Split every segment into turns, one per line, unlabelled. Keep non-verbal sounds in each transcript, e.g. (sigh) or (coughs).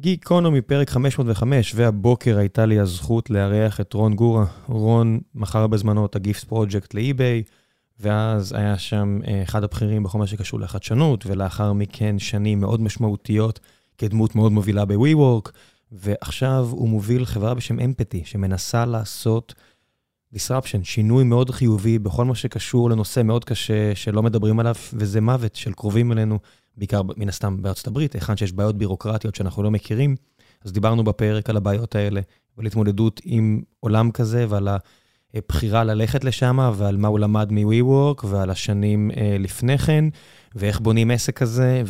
גיקונומי, פרק 505, והבוקר הייתה לי הזכות לארח את רון גורה. רון מכר בזמנו את הגיפט פרויקט לאי-ביי, ואז היה שם אה, אחד הבכירים בכל מה שקשור לחדשנות, ולאחר מכן שנים מאוד משמעותיות כדמות מאוד מובילה ב-WeWork, ועכשיו הוא מוביל חברה בשם אמפתי, שמנסה לעשות disruption, שינוי מאוד חיובי בכל מה שקשור לנושא מאוד קשה שלא מדברים עליו, וזה מוות של קרובים אלינו. בעיקר מן הסתם בארצות הברית, היכן שיש בעיות בירוקרטיות שאנחנו לא מכירים. אז דיברנו בפרק על הבעיות האלה, ועל התמודדות עם עולם כזה, ועל הבחירה ללכת לשם, ועל מה הוא למד מ-WeWork, ועל השנים אה, לפני כן, ואיך בונים עסק כזה,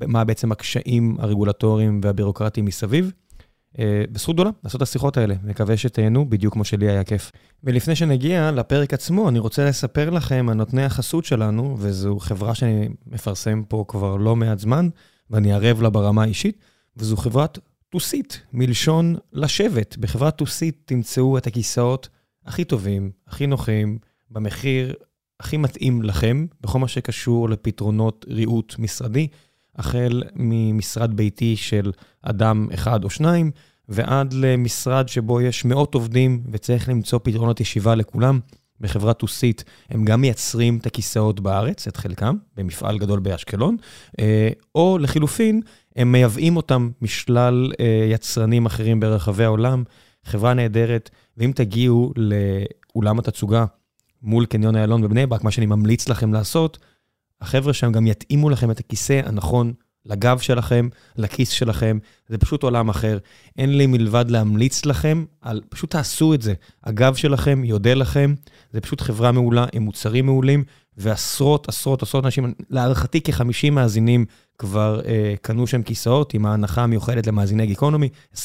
ומה בעצם הקשיים הרגולטוריים והבירוקרטיים מסביב. אה, בזכות גדולה לעשות את השיחות האלה, מקווה שתהנו בדיוק כמו שלי היה כיף. ולפני שנגיע לפרק עצמו, אני רוצה לספר לכם על נותני החסות שלנו, וזו חברה שאני מפרסם פה כבר לא מעט זמן, ואני ערב לה ברמה האישית, וזו חברת טוסית, מלשון לשבת. בחברת טוסית תמצאו את הכיסאות הכי טובים, הכי נוחים, במחיר הכי מתאים לכם, בכל מה שקשור לפתרונות ריהוט משרדי. החל ממשרד ביתי של אדם אחד או שניים, ועד למשרד שבו יש מאות עובדים וצריך למצוא פתרונות ישיבה לכולם. בחברת טוסית הם גם מייצרים את הכיסאות בארץ, את חלקם, במפעל גדול באשקלון, אה, או לחילופין, הם מייבאים אותם משלל אה, יצרנים אחרים ברחבי העולם. חברה נהדרת, ואם תגיעו לאולם התצוגה מול קניון איילון בבני ברק, מה שאני ממליץ לכם לעשות, החבר'ה שם גם יתאימו לכם את הכיסא הנכון לגב שלכם, לכיס שלכם, זה פשוט עולם אחר. אין לי מלבד להמליץ לכם, על, פשוט תעשו את זה. הגב שלכם יודה לכם, זה פשוט חברה מעולה עם מוצרים מעולים, ועשרות, עשרות, עשרות אנשים, להערכתי כ-50 מאזינים כבר אה, קנו שם כיסאות עם ההנחה המיוחדת למאזיני גיקונומי, 25%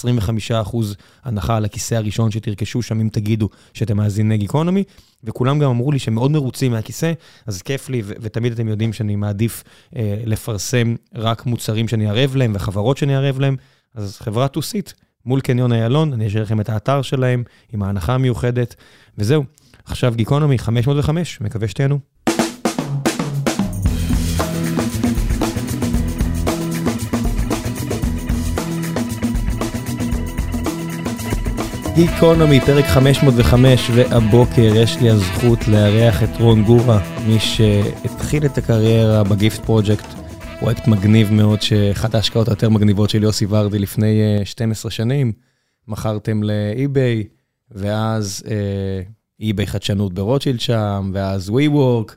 הנחה על הכיסא הראשון שתרכשו שם אם תגידו שאתם מאזיני גיקונומי, וכולם גם אמרו לי שהם מאוד מרוצים מהכיסא, אז כיף לי, ו- ותמיד אתם יודעים שאני מעדיף אה, לפרסם רק מוצרים שאני ערב להם וחברות שאני ערב להם, אז חברה טוסית מול קניון איילון, אני אשאיר לכם את האתר שלהם עם ההנחה המיוחדת, וזהו. עכשיו גיקונומי 505, מקווה שתהנו. גיקונומי, פרק 505, והבוקר יש לי הזכות לארח את רון גורה, מי שהתחיל את הקריירה בגיפט פרויקט, פרויקט מגניב מאוד, שאחת ההשקעות היותר מגניבות של יוסי ורדי לפני 12 אה, שנים. מכרתם לאי-ביי, ואז אה, אי-ביי חדשנות ברוטשילד שם, ואז WeWork,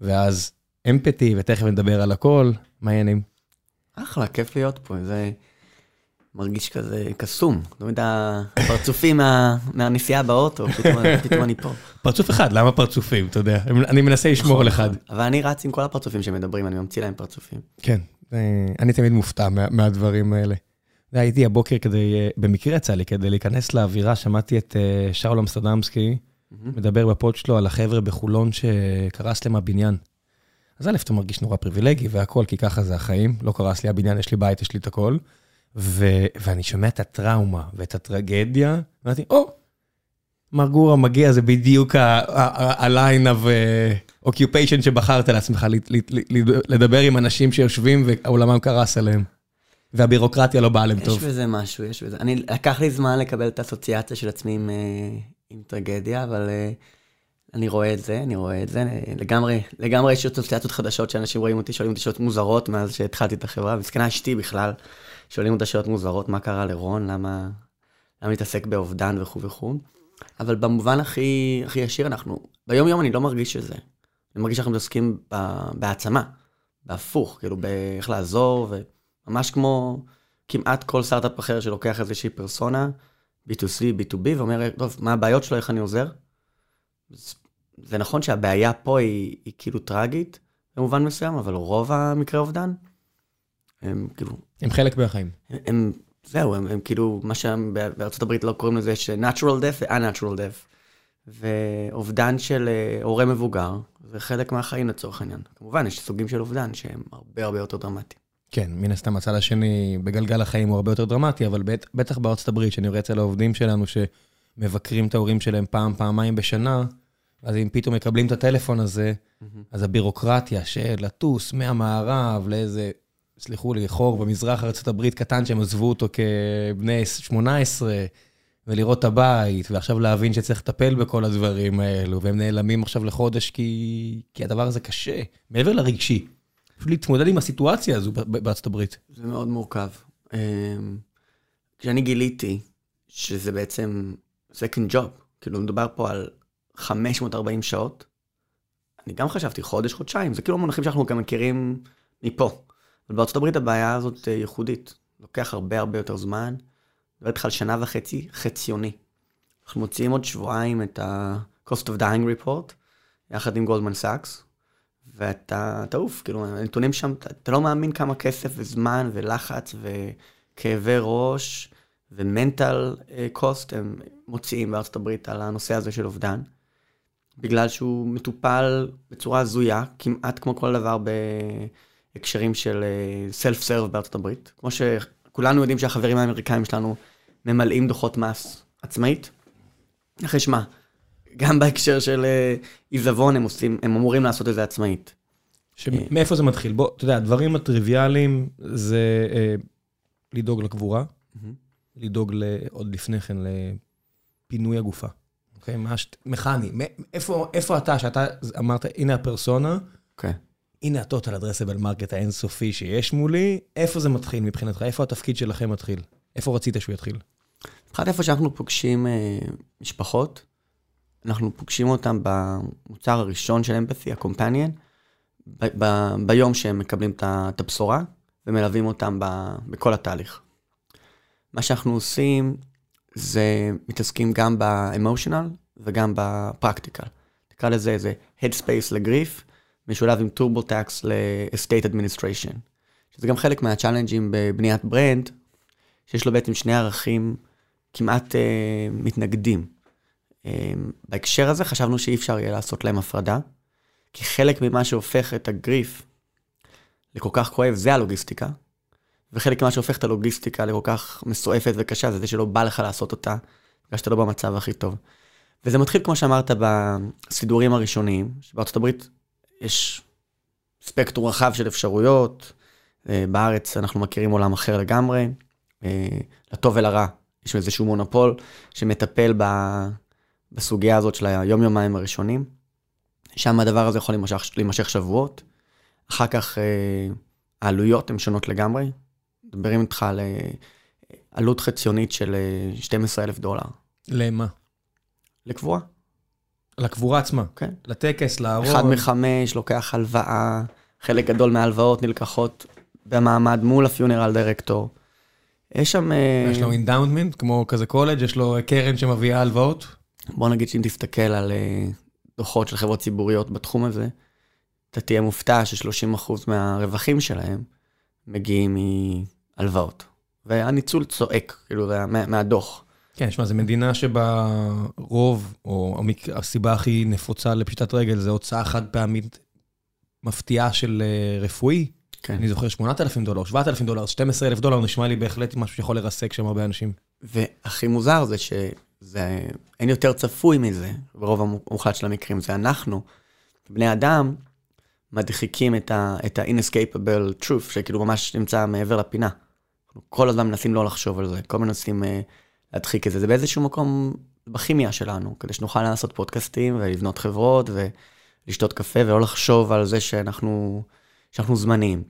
ואז אמפתי, ותכף נדבר על הכל. מה העניינים?
אחלה, כיף להיות פה. זה... מרגיש כזה קסום. לא יודע, פרצופים מה, מהנסיעה באוטו, פתאום, פתאום אני פה.
פרצוף אחד, למה פרצופים? אתה יודע, אני מנסה לשמור על אחד.
אבל אני רץ עם כל הפרצופים שמדברים, אני ממציא להם פרצופים.
כן, אני תמיד מופתע מה, מהדברים האלה. הייתי הבוקר כדי, אה, במקרה יצא לי, כדי להיכנס לאווירה, שמעתי את אה, שאול אמסטרדמסקי מדבר בפוד שלו על החבר'ה בחולון שקרס להם הבניין. אז א', אתה מרגיש נורא פריבילגי והכל, כי ככה זה החיים. לא קרס לי הבניין, יש לי בית, יש לי את הכל. ו- ואני שומע את הטראומה ואת הטרגדיה, ואמרתי, או, מר גורה מגיע, זה בדיוק ה-line of uh, occupation שבחרת לעצמך, לדבר עם אנשים שיושבים ועולמם קרס עליהם. והבירוקרטיה לא באה להם טוב.
יש בזה משהו, יש בזה. אני, לקח לי זמן לקבל את האסוציאציה של עצמי עם, uh, עם טרגדיה, אבל uh, אני רואה את זה, אני רואה את זה. לגמרי, לגמרי יש אסוציאציות חדשות שאנשים רואים אותי, שואלים אותי שאלות מוזרות מאז שהתחלתי את החברה, וזקנה אשתי בכלל. שואלים אותה שאלות מוזרות, מה קרה לרון, למה, למה להתעסק באובדן וכו' וכו'. אבל במובן הכי, הכי ישיר, אנחנו, ביום יום אני לא מרגיש שזה. אני מרגיש שאנחנו מתעסקים בהעצמה, בהפוך, כאילו באיך לעזור, וממש כמו כמעט כל סטארט-אפ אחר שלוקח איזושהי פרסונה, B2C, B2B, ואומר, טוב, מה הבעיות שלו, איך אני עוזר? זה נכון שהבעיה פה היא, היא כאילו טרגית במובן מסוים, אבל רוב המקרה אובדן הם כאילו...
הם חלק מהחיים.
הם, זהו, הם, הם כאילו, מה שבארצות הברית לא קוראים לזה ש-natural death ו-unnatural death. ואובדן של אה, הורה מבוגר, זה חלק מהחיים לצורך העניין. כמובן, יש סוגים של אובדן שהם הרבה הרבה יותר דרמטיים.
כן, מן הסתם הצד השני בגלגל החיים הוא הרבה יותר דרמטי, אבל בט, בטח בארצות הברית, שאני רואה אצל העובדים שלנו שמבקרים את ההורים שלהם פעם, פעמיים בשנה, אז אם פתאום מקבלים את הטלפון הזה, mm-hmm. אז הבירוקרטיה של לטוס מהמערב לאיזה סליחו לי, חור במזרח ארה"ב קטן שהם עזבו אותו כבני 18, ולראות את הבית, ועכשיו להבין שצריך לטפל בכל הדברים האלו, והם נעלמים עכשיו לחודש כי, כי הדבר הזה קשה, מעבר לרגשי. פשוט להתמודד עם הסיטואציה הזו בארצות הברית.
זה מאוד מורכב. אמ, כשאני גיליתי שזה בעצם second job, כאילו מדובר פה על 540 שעות, אני גם חשבתי חודש, חודשיים, זה כאילו מונחים שאנחנו גם מכירים מפה. אבל בארצות הברית הבעיה הזאת אה, ייחודית. לוקח הרבה הרבה יותר זמן. מדבר איתך על שנה וחצי חציוני. אנחנו מוציאים עוד שבועיים את ה-cost of dying report, יחד עם גולדמן סאקס, ואתה תעוף, כאילו, הנתונים שם, אתה, לא מאמין כמה כסף וזמן ולחץ וכאבי ראש ו mental cost אה, הם מוציאים בארצות הברית על הנושא הזה של אובדן. בגלל שהוא מטופל בצורה הזויה, כמעט כמו כל דבר בהקשרים של סלף uh, סרב בארצות הברית. כמו שכולנו יודעים שהחברים האמריקאים שלנו ממלאים דוחות מס עצמאית. אחרי שמה, גם בהקשר של uh, עיזבון הם עושים, הם אמורים לעשות את זה עצמאית.
מאיפה זה מתחיל? בוא, אתה יודע, הדברים הטריוויאליים זה uh, לדאוג לקבורה, mm-hmm. לדאוג עוד לפני כן לפינוי הגופה. אוקיי? מה ש... מכני. איפה, איפה אתה, שאתה אמרת, הנה הפרסונה,
אוקיי.
הנה ה total addressable market האינסופי שיש מולי, איפה זה מתחיל מבחינתך? איפה התפקיד שלכם מתחיל? איפה רצית שהוא יתחיל?
מבחינת איפה שאנחנו פוגשים אה, משפחות, אנחנו פוגשים אותם במוצר הראשון של Empathy, ה companion, ב- ב- ביום שהם מקבלים את הבשורה, ומלווים אותם ב- בכל התהליך. מה שאנחנו עושים זה מתעסקים גם ב emotional וגם ב practical. נקרא לזה איזה Headspace ל grief, משולב עם TurboTax ל-Estate Administration. שזה גם חלק מה challenge-ים בבניית brand, שיש לו בעצם שני ערכים כמעט uh, מתנגדים. Um, בהקשר הזה חשבנו שאי אפשר יהיה לעשות להם הפרדה, כי חלק ממה שהופך את ה grief לכל כך כואב זה הלוגיסטיקה, וחלק ממה שהופך את הלוגיסטיקה לכל כך מסועפת וקשה, זה זה שלא בא לך לעשות אותה, בגלל שאתה לא במצב הכי טוב. וזה מתחיל, כמו שאמרת, בסידורים הראשוניים, שבארצות הברית יש ספקטרום רחב של אפשרויות, אה, בארץ אנחנו מכירים עולם אחר לגמרי, אה, לטוב ולרע, יש איזשהו מונופול שמטפל בסוגיה הזאת של היום-יומיים הראשונים, שם הדבר הזה יכול להימשך, להימשך שבועות, אחר כך אה, העלויות הן שונות לגמרי, מדברים איתך על עלות חציונית של 12,000 אה, דולר.
למה?
לקבורה.
לקבורה עצמה?
כן.
לטקס, לארון?
אחד מחמש, לוקח הלוואה, חלק גדול מההלוואות נלקחות במעמד מול ה funeral director. יש שם...
אה, יש לו endowment, כמו כזה קולג', יש לו קרן שמביאה הלוואות?
בוא נגיד שאם תסתכל על דוחות של חברות ציבוריות בתחום הזה, אתה תהיה מופתע ש-30% מהרווחים שלהם מגיעים הלוואות. והניצול צועק, כאילו, מה, מהדוח.
כן, שמע, זו מדינה שבה רוב, או המק... הסיבה הכי נפוצה לפשיטת רגל, זה הוצאה חד פעמית מפתיעה של uh, רפואי. כן. אני זוכר 8,000 דולר, 7,000 דולר, 12,000 דולר, נשמע לי בהחלט משהו שיכול לרסק שם הרבה אנשים.
והכי מוזר זה שזה, אין יותר צפוי מזה, ברוב המוחלט של המקרים, זה אנחנו, בני אדם, מדחיקים את ה-inescapable truth, שכאילו ממש נמצא מעבר לפינה. אנחנו כל הזמן מנסים לא לחשוב על זה, כל הזמן מנסים uh, להדחיק את זה. זה באיזשהו מקום בכימיה שלנו, כדי שנוכל לעשות פודקאסטים ולבנות חברות ולשתות קפה ולא לחשוב על זה שאנחנו, שאנחנו זמניים.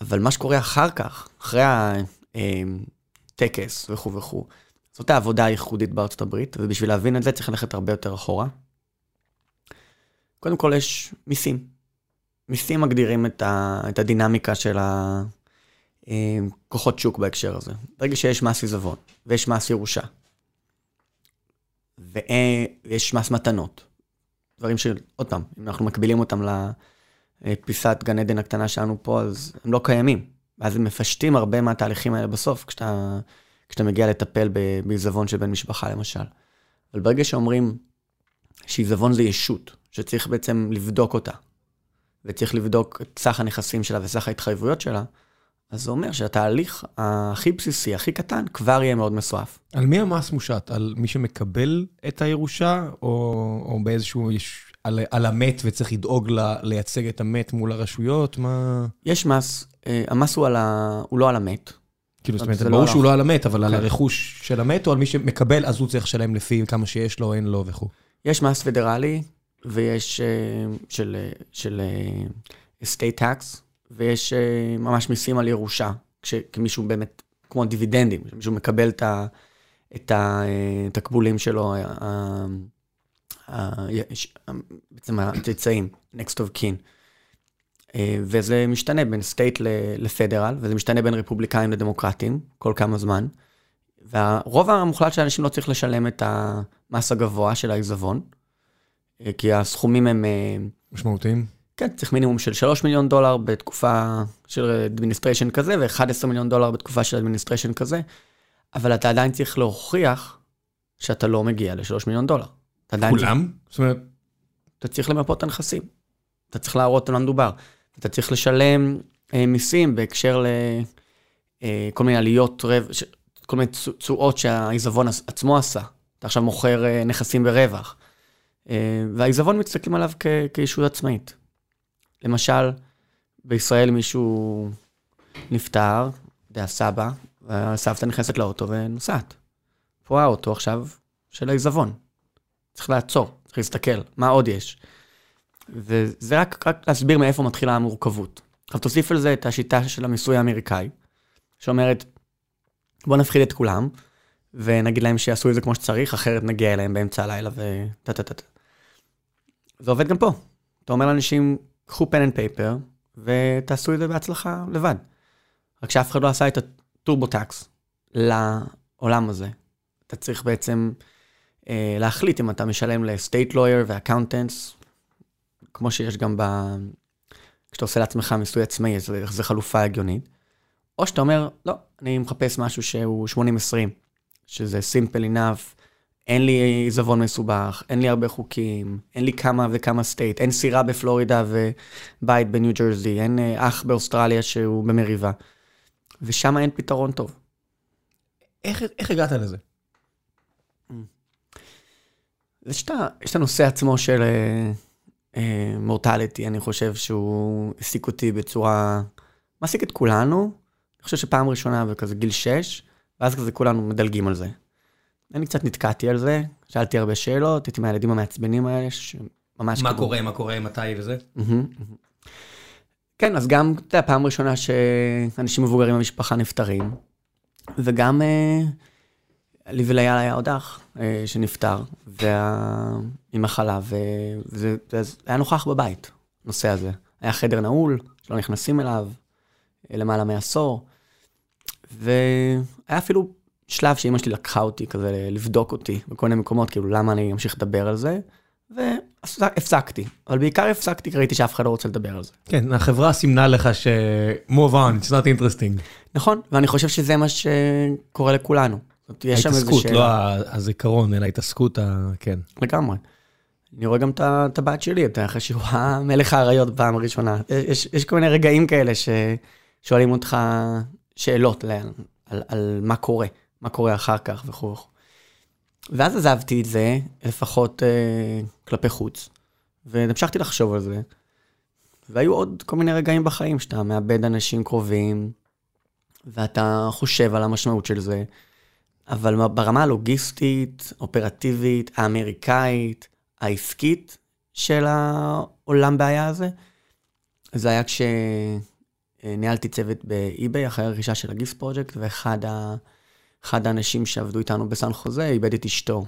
אבל מה שקורה אחר כך, אחרי הטקס וכו' וכו', זאת העבודה הייחודית בארצות הברית, ובשביל להבין את זה צריך ללכת הרבה יותר אחורה. קודם כל יש מיסים. מיסים מגדירים את, ה, את הדינמיקה של הכוחות שוק בהקשר הזה. ברגע שיש מס עיזבון, ויש מס ירושה, ויש מס מתנות, דברים שעוד פעם, אם אנחנו מקבילים אותם לפיסת גן עדן הקטנה שלנו פה, אז הם לא קיימים. ואז הם מפשטים הרבה מהתהליכים האלה בסוף, כשאתה, כשאתה מגיע לטפל בעיזבון של בן משפחה למשל. אבל ברגע שאומרים שעיזבון זה ישות, שצריך בעצם לבדוק אותה, וצריך לבדוק את סך הנכסים שלה וסך ההתחייבויות שלה, אז זה אומר שהתהליך הכי בסיסי, הכי קטן, כבר יהיה מאוד מסועף.
על מי המס מושת? על מי שמקבל את הירושה, או, או באיזשהו, יש, על, על המת וצריך לדאוג לה, לייצג את המת מול הרשויות? מה...
יש מס אה, המס הוא, על ה... הוא לא על המת.
כאילו, זאת אומרת,
זה לא
ברור
על
שהוא לא על המת, אבל על
כן.
הרכוש של המת, או על מי שמקבל, אז הוא צריך לשלם לפי כמה שיש לו, אין לו וכו'.
יש מס פדרלי, ויש אה, של, אה, של אה, estate tax, ויש אה, ממש מיסים על ירושה, כשמישהו באמת, כמו דיבידנדים, כשמישהו מקבל את ה- את התקבולים שלו, ה- ה- ה- בעצם הצאצאים, next of kin. אה, וזה משתנה בין state ל federal, וזה משתנה בין רפובליקאים לדמוקרטים, כל כמה זמן. והרוב המוחלט של האנשים לא צריך לשלם את המס הגבוה של העיזבון, אה, כי הסכומים הם, אה,
משמעותיים.
כן, צריך מינימום של 3 מיליון דולר בתקופה של administration כזה, ו-11 מיליון דולר בתקופה של administration כזה, אבל אתה עדיין צריך להוכיח שאתה לא מגיע ל-3 מיליון דולר.
כולם? זאת אומרת,
אתה צריך למפות את הנכסים. אתה צריך להראות על מה מדובר. אתה צריך לשלם אה, מיסים בהקשר לכל מיני עליות רב... ש... כל מיני תשו- תשואות שהעיזבון עצמו עשה. אתה עכשיו מוכר אה, נכסים ברווח. אה, והעיזבון מסתכלים עליו כ... כישות עצמאית. למשל, בישראל מישהו נפטר, אתה יודע, סבא, והסבתא נכנסת לאוטו ונוסעת. פה האוטו עכשיו של העיזבון. צריך לעצור, צריך להסתכל, מה עוד יש. וזה רק, רק להסביר מאיפה מתחילה המורכבות. עכשיו תוסיף על זה את השיטה של המיסוי האמריקאי, שאומרת, בוא נפחיד את כולם, ונגיד להם שיעשו את זה כמו שצריך, אחרת נגיע אליהם באמצע הלילה טה. זה עובד גם פה. אתה אומר לאנשים, קחו pen and paper, ותעשו את זה בהצלחה לבד. רק שאף אחד לא עשה את ה TurboTax לעולם הזה. אתה צריך בעצם אה, להחליט אם אתה משלם ל estate lawyer ו accountants, כמו שיש גם ב... כשאתה עושה לעצמך מיסוי עצמאי, אז זה חלופה הגיונית. או שאתה אומר, לא, אני מחפש משהו שהוא 80-20, שזה simple enough, אין לי עיזבון מסובך, אין לי הרבה חוקים, אין לי כמה וכמה state, אין סירה בפלורידה ובית בניו ג'רזי, אין אה, אח באוסטרליה שהוא במריבה. ושם אין פתרון טוב.
איך איך הגעת לזה?
יש את ה- יש את הנושא עצמו של מורטליטי, אני חושב שהוא העסיק אותי בצורה... מעסיק את כולנו. אני חושב שפעם ראשונה בכזה גיל 6, ואז כזה כולנו מדלגים על זה. אני קצת נתקעתי על זה, שאלתי הרבה שאלות, הייתי מהילדים המעצבנים האלה, שממש...
מה
כאילו-
קורה, מה קורה, מתי וזה?
כן, אז גם, אתה יודע, פעם ראשונה שאנשים מבוגרים במשפחה נפטרים, וגם אה, לי ולאייל היה עוד אח אה, שנפטר. עם מחלה, וזה היה נוכח בבית, הנושא הזה. היה חדר נעול, שלא נכנסים אליו, אה, למעלה מעשור, והיה אפילו שלב שאימא שלי לקחה אותי כזה לבדוק אותי בכל מיני מקומות, כאילו למה אני אמשיך לדבר על זה, והפסקתי. אבל בעיקר הפסקתי כי ראיתי שאף אחד לא רוצה לדבר על זה.
כן, החברה סימנה לך ש... move on, it's not interesting.
נכון, ואני חושב שזה מה שקורה לכולנו. זאת יש שם איזה
ההתעסקות,
שאלה.
לא ה- הזיכרון, אלא ההתעסקות ה... כן.
לגמרי. אני רואה גם את את הבת שלי, אתה אחרי שהיא רואה (laughs) מלך האריות בפעם הראשונה. יש, יש כל מיני רגעים כאלה ששואלים אותך שאלות על, על, על מה קורה, מה קורה אחר כך וכו'. ואז עזבתי את זה, לפחות אה, כלפי חוץ, והמשכתי לחשוב על זה. והיו עוד כל מיני רגעים בחיים שאתה מאבד אנשים קרובים, ואתה חושב על המשמעות של זה. אבל ברמה הלוגיסטית, אופרטיבית, האמריקאית, העסקית של העולם בעיה הזה, זה היה כשניהלתי צוות באי-ביי אחרי הרכישה של הגיפט פרויקט, ואחד ה... אחד האנשים שעבדו איתנו בסן חוזה איבד את אשתו.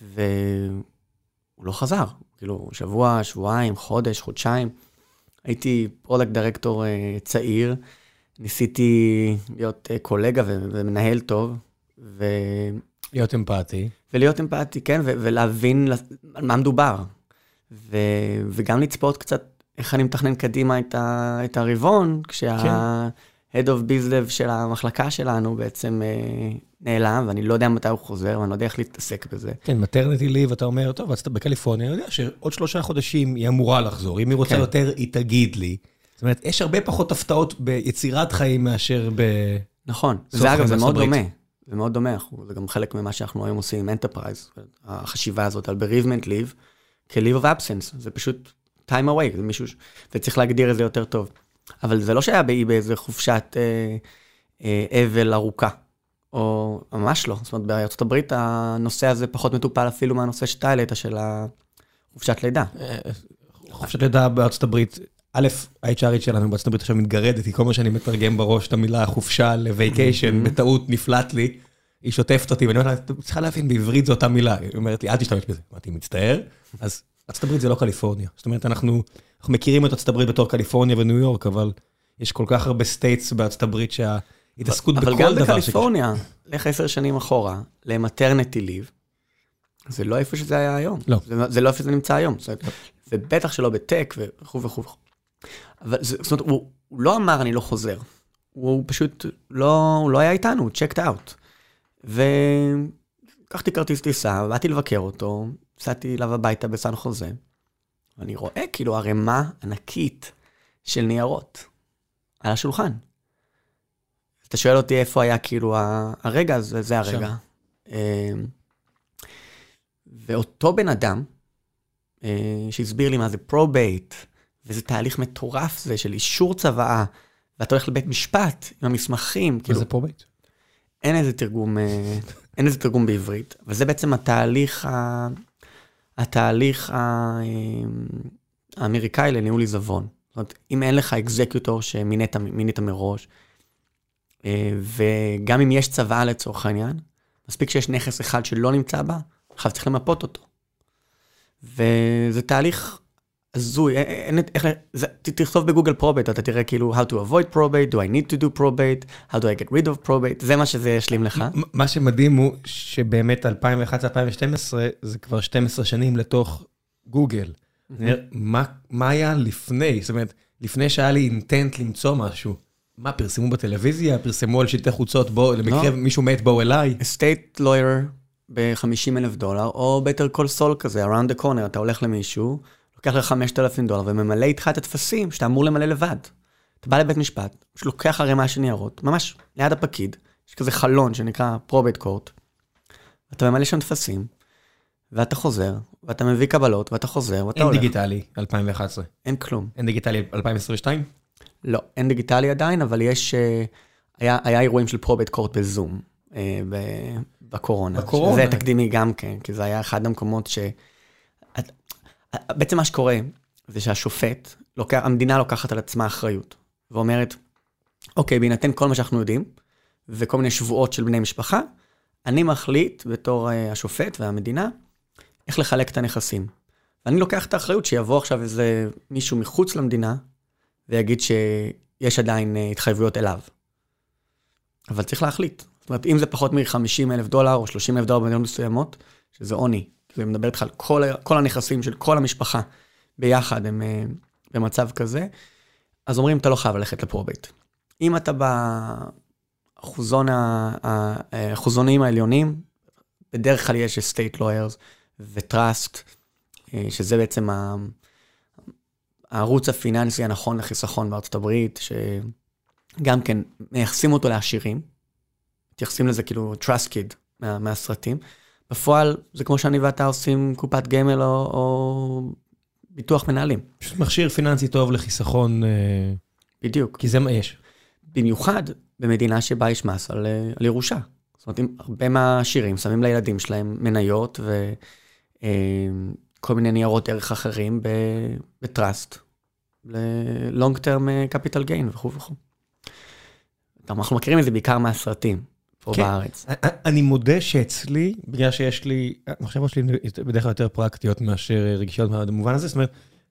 והוא לא חזר, כאילו, שבוע, שבועיים, חודש, חודשיים. הייתי product director אה, צעיר, ניסיתי להיות אה, קולגה ומנהל טוב, ו...
להיות אמפתי.
ולהיות אמפתי, כן, ו- ולהבין על מה מדובר. ו- וגם לצפות קצת איך אני מתכנן קדימה את, ה- את הרבעון, כשה-Head of BizDev של המחלקה שלנו בעצם אה, נעלם, ואני לא יודע מתי הוא חוזר, ואני לא יודע איך להתעסק בזה.
כן, maternity leave, אתה אומר, טוב, אז אתה בקליפורניה, אני יודע שעוד שלושה חודשים היא אמורה לחזור. אם היא רוצה
כן.
יותר, היא תגיד לי. זאת אומרת, יש הרבה פחות הפתעות ביצירת חיים מאשר ב...
נכון, זה אגב, זה מאוד דומה. זה מאוד דומה, אנחנו- זה גם חלק ממה שאנחנו היום עושים עם enterprise, החשיבה הזאת על bereavement leave, כ-leave of absence, זה פשוט time away, זה מישהו, וצריך להגדיר את זה יותר טוב. אבל זה לא שהיה באי באיזה חופשת אה, אה, אבל ארוכה, או ממש לא. זאת אומרת, בארצות הברית הנושא הזה פחות מטופל אפילו מהנושא שאתה העלית, של החופשת לידה.
חופשת לידה בארצות הברית, א', ה-HRית שלנו בארצות הברית עכשיו מתגרדת, כי כל מה שאני מתרגם בראש את המילה חופשה לווייקיישן, בטעות נפלט לי, היא שוטפת אותי, ואני אומר לה, את צריכה להבין, בעברית זו אותה מילה. היא אומרת לי, אל תשתמש בזה. אמרתי, מצטער. אז הברית זה לא קליפורניה. זאת אומרת, אנחנו מכירים את הברית בתור קליפורניה וניו יורק, אבל יש כל כך הרבה states הברית שההתעסקות בכל דבר...
אבל גם בקליפורניה, לך עשר שנים אחורה, ל maternity leave, זה לא איפה שזה היה היום.
לא.
זה לא איפה זה נמצא היום. ובטח שלא ב tech וכו' וכו'. אבל זאת אומרת, הוא, הוא לא אמר אני לא חוזר. הוא פשוט לא, הוא לא היה איתנו, הוא checked out. ולקחתי כרטיס טיסה, באתי לבקר אותו, נסעתי אליו הביתה בסן חוזה, ואני רואה כאילו ערימה ענקית של ניירות על השולחן. אתה שואל אותי איפה היה כאילו הרגע, הזה, זה הרגע. אמ, ואותו בן אדם, אה, שהסביר לי מה זה probate, וזה תהליך מטורף זה של אישור צוואה, ואתה הולך לבית משפט עם המסמכים.
מה כאילו, זה probate?
אין איזה תרגום, אה, אין איזה תרגום בעברית, אבל זה בעצם התהליך, ה, התהליך אה, האמריקאי לניהול עיזבון. זאת אומרת, אם אין לך executor שמינית מראש, וגם אם יש צוואה לצורך העניין, מספיק שיש נכס אחד שלא נמצא בה, עכשיו צריך למפות אותו. וזה תהליך הזוי, אין, איך, זה, תכתוב בגוגל probate, אתה תראה כאילו how to avoid probate, do I need to do probate, how do I get rid of probate, זה מה שזה ישלים לך.
מה שמדהים הוא שבאמת 2011-2012 זה כבר 12 שנים לתוך גוגל. מה, מה היה לפני? זאת אומרת, לפני שהיה לי intent למצוא משהו. מה, פרסמו בטלוויזיה? פרסמו על שלטי חוצות, בוא, למקרה לא. מישהו מת, בואו אליי?
estate lawyer ב-50 אלף דולר, או Better Call Saul כזה, around the corner, אתה הולך למישהו, לוקח לך 5,000 דולר וממלא איתך את הטפסים שאתה אמור למלא לבד. אתה בא לבית משפט, פשוט לוקח ערימה של ניירות, ממש ליד הפקיד, יש כזה חלון שנקרא probate court, אתה ממלא שם טפסים, ואתה חוזר, ואתה מביא קבלות, ואתה חוזר, ואתה
אין הולך. אין דיגיטלי 2011.
אין כלום.
אין דיגיטלי 2022?
לא, אין דיגיטלי עדיין, אבל יש, אה, היה, היה אירועים של probate court בזום, אה, בקורונה.
בקורונה.
זה תקדימי גם כן, כי זה היה אחד המקומות ש... בעצם מה שקורה זה שהשופט, לוקח, המדינה לוקחת על עצמה אחריות, ואומרת, אוקיי, בהינתן כל מה שאנחנו יודעים, וכל מיני שבועות של בני משפחה, אני מחליט בתור uh, השופט והמדינה, איך לחלק את הנכסים. ואני לוקח את האחריות שיבוא עכשיו איזה מישהו מחוץ למדינה, ויגיד שיש עדיין uh, התחייבויות אליו. אבל צריך להחליט. זאת אומרת, אם זה פחות מ-50 אלף דולר או 30 אלף דולר במדינות מסוימות, שזה עוני, זה מדבר איתך על כל, כל הנכסים של כל המשפחה ביחד, הם אה, במצב כזה, אז אומרים, אתה לא חייב ללכת ל probate. אם אתה באחוזונים העליונים, בדרך כלל יש estate lawyers ו-trust, אה, שזה בעצם הערוץ הפיננסי הנכון לחיסכון בארצות הברית, שגם כן מייחסים אותו לעשירים, מתייחסים לזה כאילו trust kid מה, מהסרטים. בפועל זה כמו שאני ואתה עושים קופת גמל או, או ביטוח מנהלים.
פשוט מכשיר פיננסי טוב לחיסכון. אה,
בדיוק.
כי זה מה יש.
במיוחד במדינה שבה יש מס על, אה, על ירושה. זאת אומרת, הרבה מהעשירים שמים לילדים שלהם מניות וכל אה, מיני ניירות ערך אחרים בטראסט, ל-long term capital gain וכו' וכו'. אנחנו מכירים את זה בעיקר מהסרטים. פה כן. בארץ.
אני מודה שאצלי, בגלל שיש לי, המחשבות שלי בדרך כלל יותר פרקטיות מאשר רגישות במובן הזה, זאת אומרת,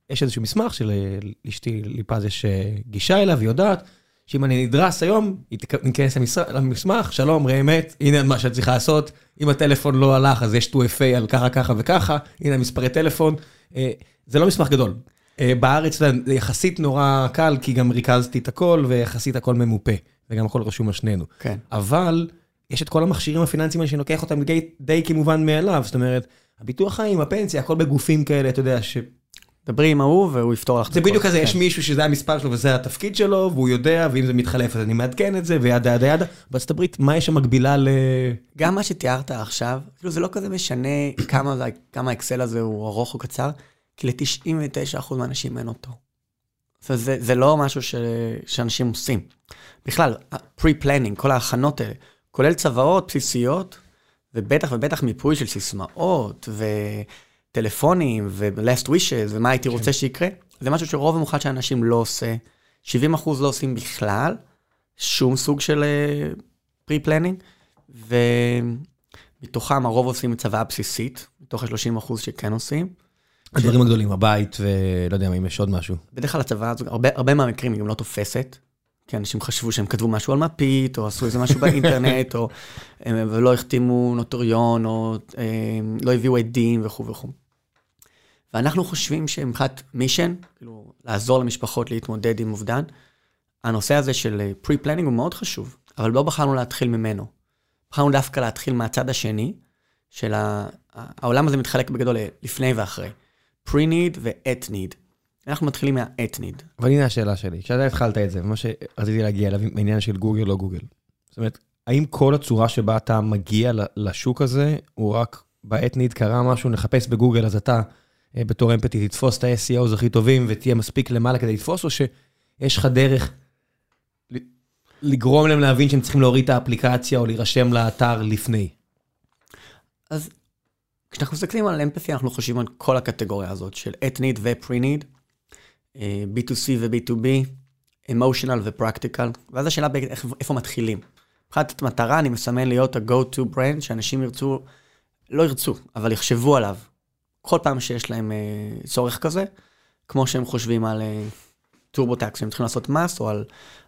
יש איזשהו מסמך שלאשתי ליפז יש אה, גישה אליו, היא יודעת שאם אני נדרס היום, היא תיכנס למסמך, שלום, ראה אמת, הנה מה שאת צריכה לעשות, אם הטלפון לא הלך, אז יש 2FA על ככה, ככה וככה, הנה מספרי טלפון. אה, זה לא מסמך גדול. אה, בארץ זה יחסית נורא קל, כי גם ריכזתי את הכל, ויחסית הכל ממופה, וגם הכל רשום על שנינו.
כן.
אבל... יש את כל המכשירים הפיננסיים האלה שאני לוקח אותם די, די כמובן מאליו, זאת אומרת, הביטוח חיים, הפנסיה, הכל בגופים כאלה, אתה יודע, ש...
דברי עם ההוא והוא יפתור לך את
זה. זה בדיוק כזה, יש כן. מישהו שזה המספר שלו וזה התפקיד שלו, והוא יודע, ואם זה מתחלף אז אני מעדכן את זה, וידה ידה ידה. בארצות הברית, מה יש המקבילה ל...
גם מה שתיארת עכשיו, כאילו זה לא כזה משנה כמה האקסל הזה הוא ארוך או קצר, כי ל-99% מהאנשים אין אותו. אומרת, זה, זה לא משהו ש, שאנשים עושים. בכלל, pre-planning, כל ההכנות האלה, כולל צוואות בסיסיות, ובטח ובטח מיפוי של סיסמאות, וטלפונים, ו-last wishes, ומה הייתי כן. רוצה שיקרה, זה משהו שרוב המוחלט של האנשים לא עושה. 70 אחוז לא עושים בכלל, שום סוג של uh, pre-planning, ומתוכם הרוב עושים צוואה בסיסית, מתוך ה-30 אחוז שכן עושים.
הדברים הגדולים, הבית, ולא יודע אם יש עוד משהו.
בדרך כלל הצוואה הזו, הרבה, הרבה מהמקרים היא גם לא תופסת, כי אנשים חשבו שהם כתבו משהו על מפית, או עשו איזה משהו באינטרנט, (laughs) או ולא החתימו נוטריון, או לא הביאו עדים וכו' וכו'. ואנחנו חושבים שמבחינת mission, כאילו, לעזור למשפחות להתמודד עם אובדן, הנושא הזה של pre-planning הוא מאוד חשוב, אבל לא בחרנו להתחיל ממנו. בחרנו דווקא להתחיל מהצד השני, של העולם הזה מתחלק בגדול לפני ואחרי. pre-need ו-at need. אנחנו מתחילים need.
אבל הנה השאלה שלי, כשאתה התחלת את זה, מה שרציתי להגיע אליו, העניין של גוגל לא גוגל. זאת אומרת, האם כל הצורה שבה אתה מגיע לשוק הזה, הוא רק need קרה משהו, נחפש בגוגל, אז אתה אה, בתור אמפתי תתפוס את ה-SEOs הכי טובים ותהיה מספיק למעלה כדי לתפוס, או שיש לך דרך לגרום להם להבין שהם צריכים להוריד את האפליקציה או להירשם לאתר לפני?
אז כשאנחנו מסתכלים על Empathy, אנחנו חושבים על כל הקטגוריה הזאת של at-need ו-pre-need, B2C ו-B2B, emotional ו-practical, ואז השאלה באיפה, איפה מתחילים. מבחינת מטרה, אני מסמן להיות ה-go-to brand, שאנשים ירצו, לא ירצו, אבל יחשבו עליו כל פעם שיש להם אה, צורך כזה, כמו שהם חושבים על TurboTax, אה, שהם צריכים לעשות מס, או על,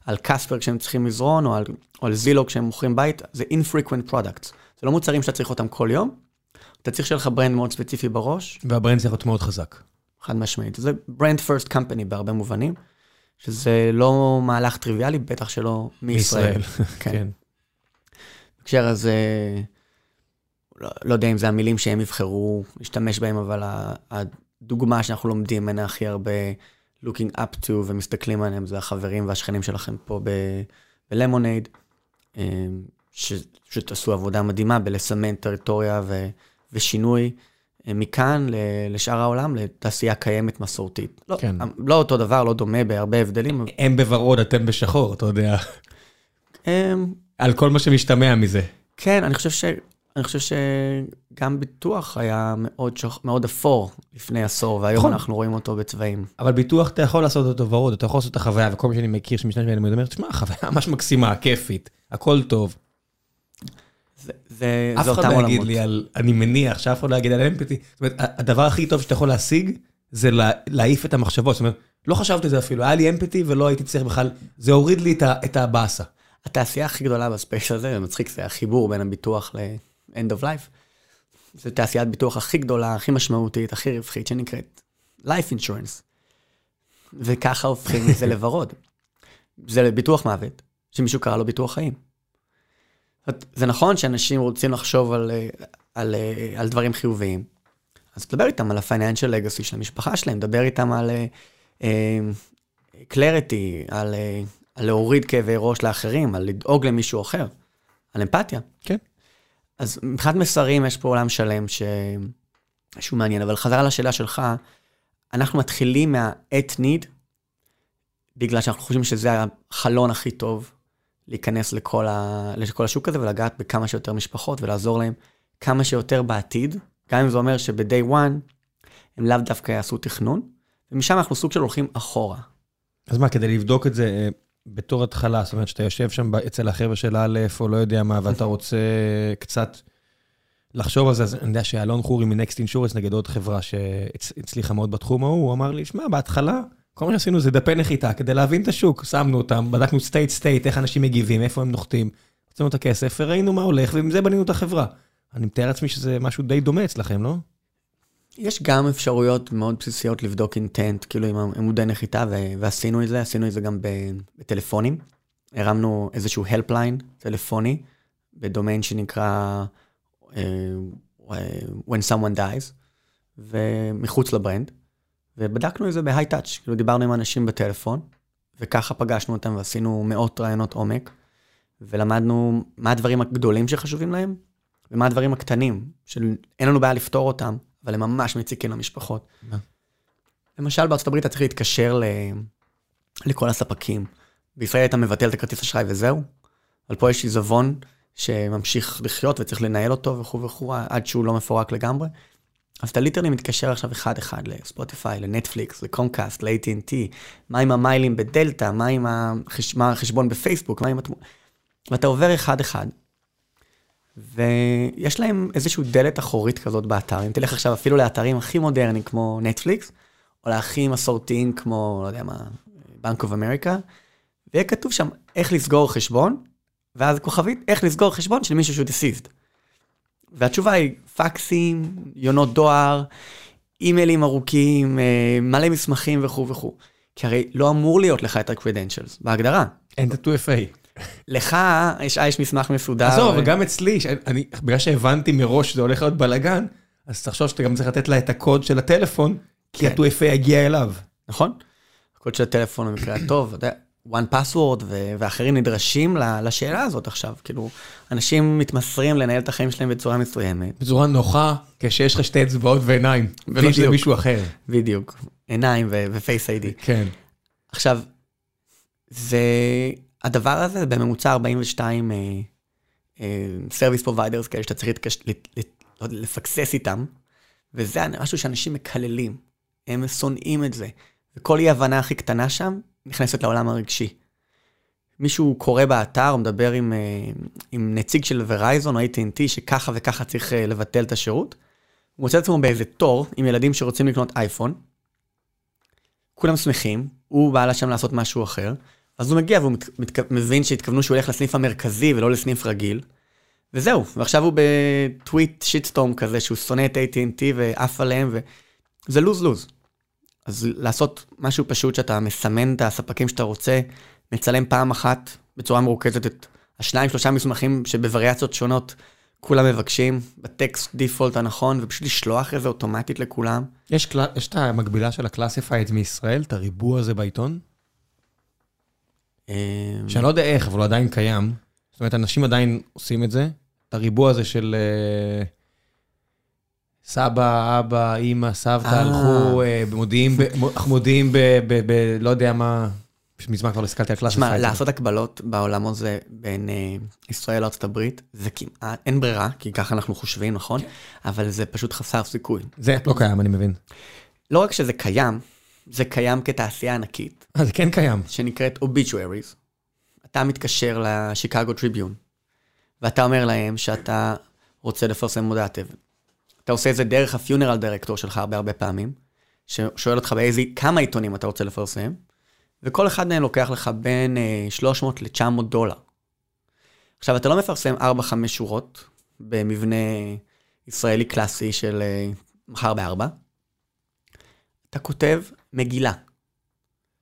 על Casper כשהם צריכים מזרון, או על, או על Zillow כשהם מוכרים בית, זה infrequent products. זה לא מוצרים שאתה צריך אותם כל יום, אתה צריך שיהיה לך brand מאוד ספציפי בראש.
וה brand צריך להיות מאוד חזק.
חד משמעית. זה brand first company בהרבה מובנים, שזה לא מהלך טריוויאלי, בטח שלא מישראל. (laughs) כן. בהקשר הזה, לא, לא יודע אם זה המילים שהם יבחרו להשתמש בהם, אבל הדוגמה שאנחנו לומדים ממנה הכי הרבה, looking up to ומסתכלים עליהם, זה החברים והשכנים שלכם פה בלמונייד, אה, שפשוט עשו עבודה מדהימה בלסמן טריטוריה ו... ושינוי מכאן לשאר העולם, לתעשייה קיימת מסורתית. לא, כן. לא אותו דבר, לא דומה בהרבה הבדלים.
הם בוורוד, אתם בשחור, אתה יודע. על כל מה שמשתמע מזה.
כן, אני חושב, ש... אני חושב שגם ביטוח היה מאוד, שח... מאוד אפור לפני עשור, והיום נכון. אנחנו רואים אותו בצבעים.
אבל ביטוח אתה יכול לעשות אותו ורוד, אתה יכול לעשות את החוויה, וכל מי שאני מכיר שמשתמש בהם, אני אומר, תשמע, חוויה ממש מקסימה, כיפית, הכל טוב.
זה, אותם עולמות. אף אחד
לא יגיד לי על, אני מניח שאף אחד לא יגיד על Empathy. זאת אומרת, הדבר הכי טוב שאתה יכול להשיג, זה להעיף את המחשבות. זאת אומרת, לא חשבתי על זה אפילו, היה לי Empathy ולא הייתי צריך בכלל, זה הוריד לי את הבאסה.
התעשייה הכי גדולה ב space הזה, זה מצחיק, זה החיבור בין הביטוח ל-end of life. זו תעשיית ביטוח הכי גדולה, הכי משמעותית, הכי רווחית, שנקראת life insurance. וככה הופכים את זה (laughs) לוורוד. זה ביטוח מוות, שמישהו קרא לו ביטוח חיים. זה נכון שאנשים רוצים לחשוב על, על, על דברים חיוביים, אז תדבר איתם על ה-financial legacy של המשפחה שלהם, דבר איתם על uh, clarity, על, uh, על להוריד כאבי ראש לאחרים, על לדאוג למישהו אחר, על אמפתיה.
כן.
אז מבחינת מסרים יש פה עולם שלם ש... שהוא מעניין, אבל חזרה לשאלה שלך, אנחנו מתחילים מה-at need, בגלל שאנחנו חושבים שזה החלון הכי טוב להיכנס לכל, ה... לכל השוק הזה ולגעת בכמה שיותר משפחות ולעזור להם כמה שיותר בעתיד, גם אם זה אומר שב-day one הם לאו דווקא יעשו תכנון, ומשם אנחנו סוג של הולכים אחורה.
אז מה, כדי לבדוק את זה אה, בתור התחלה, זאת אומרת שאתה יושב שם אצל החבר'ה של א' או לא יודע מה, ואתה רוצה קצת לחשוב על זה, אז אני יודע שאלון חורי מ Next Insurance, נגד עוד חברה שהצליחה מאוד בתחום ההוא, הוא אמר לי, שמע, בהתחלה... כל מה שעשינו זה דפי נחיתה כדי להבין את השוק, שמנו אותם, בדקנו state state, איך אנשים מגיבים, איפה הם נוחתים, הוצאנו את הכסף וראינו מה הולך, ועם זה בנינו את החברה. אני מתאר לעצמי שזה משהו די דומה אצלכם, לא?
יש גם אפשרויות מאוד בסיסיות לבדוק intent, כאילו עם עמודי נחיתה, ועשינו את זה, עשינו את זה גם בטלפונים. הרמנו איזשהו הלפליין טלפוני, בדומיין שנקרא uh, When Someone Dies, ומחוץ לברנד. ובדקנו את זה בהיי טאץ', כאילו דיברנו עם אנשים בטלפון, וככה פגשנו אותם ועשינו מאות רעיונות עומק, ולמדנו מה הדברים הגדולים שחשובים להם, ומה הדברים הקטנים, שאין לנו בעיה לפתור אותם, אבל הם ממש מציקים למשפחות. למשל, בארצות הברית אתה צריך להתקשר לכל הספקים. בישראל אתה מבטל את הכרטיס אשראי וזהו, אבל פה יש עיזבון שממשיך לחיות וצריך לנהל אותו וכו' וכו', עד שהוא לא מפורק לגמרי. אז אתה ליטרלי מתקשר עכשיו אחד-אחד לספוטיפיי, לנטפליקס, לקומקאסט, ל-AT&T, מה עם המיילים בדלתא, מה עם החש... מה החשבון בפייסבוק, מה עם התמונה... ואתה עובר אחד-אחד. ויש להם איזושהי דלת אחורית כזאת באתר. אם תלך עכשיו אפילו לאתרים הכי מודרניים כמו נטפליקס, או להכי מסורתיים כמו, לא יודע מה, בנק אוף אמריקה, ויהיה כתוב שם איך לסגור חשבון, ואז כוכבית, איך לסגור חשבון של מישהו שהוא deceased. והתשובה היא פקסים, יונות דואר, אימיילים ארוכים, אה, מלא מסמכים וכו' וכו'. כי הרי לא אמור להיות לך את ה-credentials, בהגדרה.
אין את ה-2FA.
לך יש, יש מסמך מסודר.
עזוב, וגם אצלי, אני, בגלל שהבנתי מראש שזה הולך להיות בלאגן, אז תחשוב שאתה גם צריך לתת לה את הקוד של הטלפון, כי כן. ה-2FA יגיע אליו.
נכון. הקוד של הטלפון במקרה הטוב, אתה יודע, one password ואחרים נדרשים לשאלה הזאת עכשיו. כאילו, אנשים מתמסרים לנהל את החיים שלהם בצורה מסוימת.
בצורה נוחה, כשיש לך שתי אצבעות ועיניים, ולא שזה מישהו אחר.
בדיוק, עיניים ו Face ID.
כן.
עכשיו, זה, הדבר הזה בממוצע 42 service אה, providers כאלה שאתה צריך להתקש, לפקסס איתם, וזה משהו שאנשים מקללים, הם שונאים את זה. וכל אי הבנה הכי קטנה שם, נכנסת לעולם הרגשי. מישהו קורא באתר, מדבר עם, אה, עם נציג של Verizon או AT&T, שככה וככה צריך אה, לבטל את השירות, הוא מוצא את עצמו באיזה תור עם ילדים שרוצים לקנות אייפון, כולם שמחים, הוא בא לשם לעשות משהו אחר, אז הוא מגיע והוא מת, מת, מבין שהתכוונו שהוא הולך לסניף המרכזי ולא לסניף רגיל, וזהו, ועכשיו הוא בטוויט שיטסטורם כזה, שהוא שונא את AT&T ועף עליהם, וזה לוז-לוז. אז לעשות משהו פשוט שאתה מסמן את הספקים שאתה רוצה, מצלם פעם אחת בצורה מרוכזת את השניים, שלושה מסמכים שבווריאציות שונות כולם מבקשים, בטקסט default הנכון, ופשוט לשלוח את זה אוטומטית לכולם.
יש, קל... יש את המקבילה של ה classifieds מישראל, את הריבוע הזה בעיתון?
אמ,
שאני לא יודע איך, אבל הוא עדיין קיים. זאת אומרת, אנשים עדיין עושים את זה. את הריבוע הזה של... אה... סבא, אבא, אימא, סבתא
אה.
הלכו, אה, מודיעים, ב... לא יודע מה, מזמן כבר לא הסתכלתי על קלאסי
תשמע, לעשות הקבלות בעולם הזה בין אה, ישראל לארצות הברית, זה כמעט, אין ברירה, כי ככה אנחנו חושבים, נכון?
כן.
אבל זה פשוט חסר סיכוי.
זה לא קיים, אני מבין.
לא רק שזה קיים, זה קיים כתעשייה ענקית.
אה, זה כן קיים.
שנקראת Obituaries. אתה מתקשר לשיקגו טריביון, ואתה אומר להם שאתה רוצה לפרסם מודעת אבל. אתה עושה את זה דרך הפיונרל דירקטור שלך הרבה הרבה פעמים, ששואל אותך באיזה, כמה עיתונים אתה רוצה לפרסם, וכל אחד מהם לוקח לך בין 300 אה, ל-900 דולר. עכשיו, אתה לא מפרסם 4-5 שורות במבנה ישראלי קלאסי של אה, מחר בארבע, אתה כותב מגילה.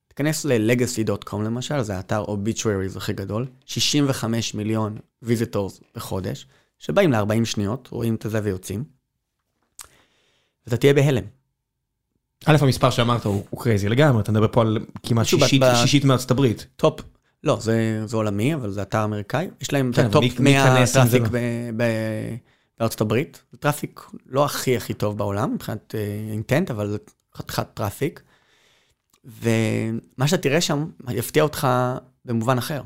תיכנס ל-legacy.com למשל, זה האתר obituaries הכי גדול, 65 מיליון visitors בחודש, שבאים ל-40 שניות, רואים את זה ויוצאים. ואתה תהיה בהלם.
א', המספר שאמרת הוא crazy לגמרי, אתה מדבר פה על כמעט שישית מארצות הברית.
top, לא, זה עולמי, אבל זה אתר אמריקאי. יש להם את כן, ה top 100 traffic בארצות הברית. זה traffic לא הכי הכי טוב בעולם, מבחינת intent, אה, אבל חתיכת traffic. ומה שאתה תראה שם יפתיע אותך במובן אחר.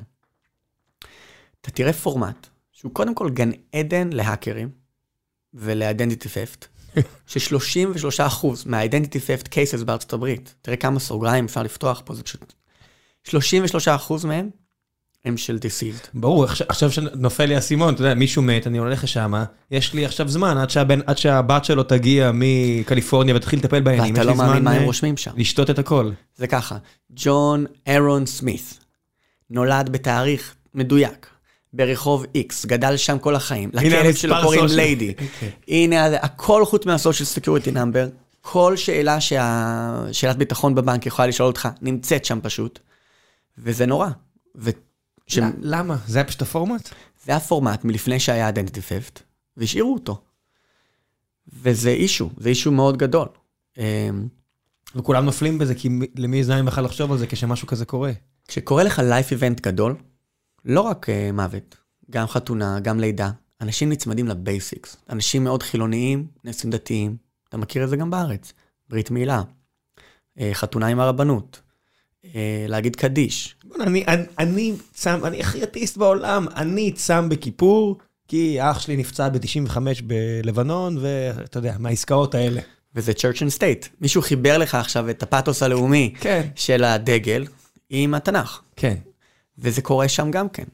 אתה תראה פורמט שהוא קודם כל גן עדן להאקרים ול-identity theft. ש-33% מה-identity theft cases בארצות הברית, תראה כמה סוגריים אפשר לפתוח פה, זה פשוט... 33% מהם הם של deceived.
ברור, עכשיו שנופל לי האסימון, אתה יודע, מישהו מת, אני הולך לשם, יש לי עכשיו זמן עד, שהבן, עד שהבת שלו תגיע מקליפורניה ותתחיל לטפל בעניינים.
ואתה לא מאמין מה הם אה, רושמים שם.
לשתות את הכל.
זה ככה, ג'ון אירון סמית נולד בתאריך מדויק, ברחוב X, גדל שם כל החיים, לכלב שלו קוראים ליידי. אוקיי. הנה, הכל חוץ מה social security number, כל שאלה שהשאלת ביטחון בבנק יכולה לשאול אותך, נמצאת שם פשוט, וזה נורא. ו...
ש... למה? זה היה פשוט הפורמט?
זה הפורמט מלפני שהיה identity theft, והשאירו אותו. וזה issue, זה issue מאוד גדול. אמ,
וכולם נופלים בזה, כי למי זין בכלל לחשוב על זה כשמשהו כזה קורה?
כשקורה לך לייף איבנט גדול, לא רק uh, מוות, גם חתונה, גם לידה. אנשים נצמדים לבייסיקס. אנשים מאוד חילוניים, נשואים דתיים. אתה מכיר את זה גם בארץ. ברית מילה, uh, חתונה עם הרבנות, uh, להגיד קדיש.
אני, אני, אני צם, אני הכי אטיסט בעולם, אני צם בכיפור, כי אח שלי נפצע ב-95 בלבנון, ואתה יודע, מהעסקאות האלה.
וזה church and state. מישהו חיבר לך עכשיו את הפאתוס הלאומי
כן.
של הדגל עם התנ"ך.
כן.
וזה קורה שם גם כן.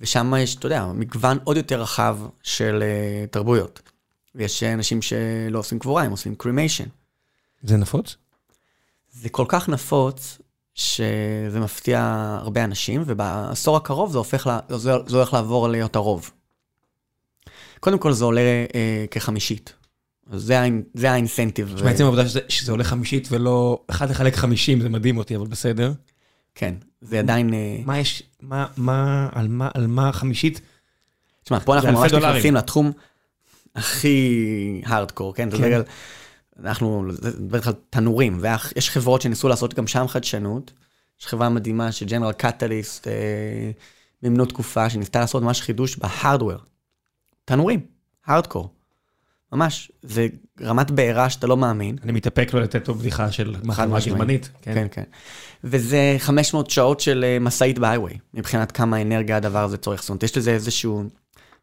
ושם יש, אתה יודע, מגוון עוד יותר רחב של אה, תרבויות. ויש אנשים שלא עושים קבורה, הם עושים cremation.
זה נפוץ?
זה כל כך נפוץ, שזה מפתיע הרבה אנשים, ובעשור הקרוב זה הופך, לה, זה, זה הולך לעבור להיות הרוב. קודם כל זה עולה אה, כחמישית. זה, ה in, זה ה incentive.
תשמע, עצם העובדה שזה, שזה עולה חמישית ולא אחד לחלק חמישים, זה מדהים אותי, אבל בסדר.
כן, זה עדיין... אה,
מה יש, מה, מה, על מה, על מה חמישית?
תשמע, פה אנחנו ממש. נכנסים לתחום הכי הארדקור, כן?
כן.
על... אנחנו, זה בדרך כלל תנורים, ויש חברות שניסו לעשות גם שם חדשנות. יש חברה מדהימה שג'נרל קטליסט אה, מימנו תקופה שניסתה לעשות ממש חידוש בהארדוור. תנורים, הארדקור. ממש, זה רמת בעירה שאתה לא מאמין.
אני מתאפק לא לתת פה בדיחה של מחלמה. גרמנית.
כן, כן. וזה 500 שעות של אה, משאית בהיי-ווי, מבחינת כמה אנרגיה הדבר הזה צורך. זאת אומרת, יש לזה איזשהו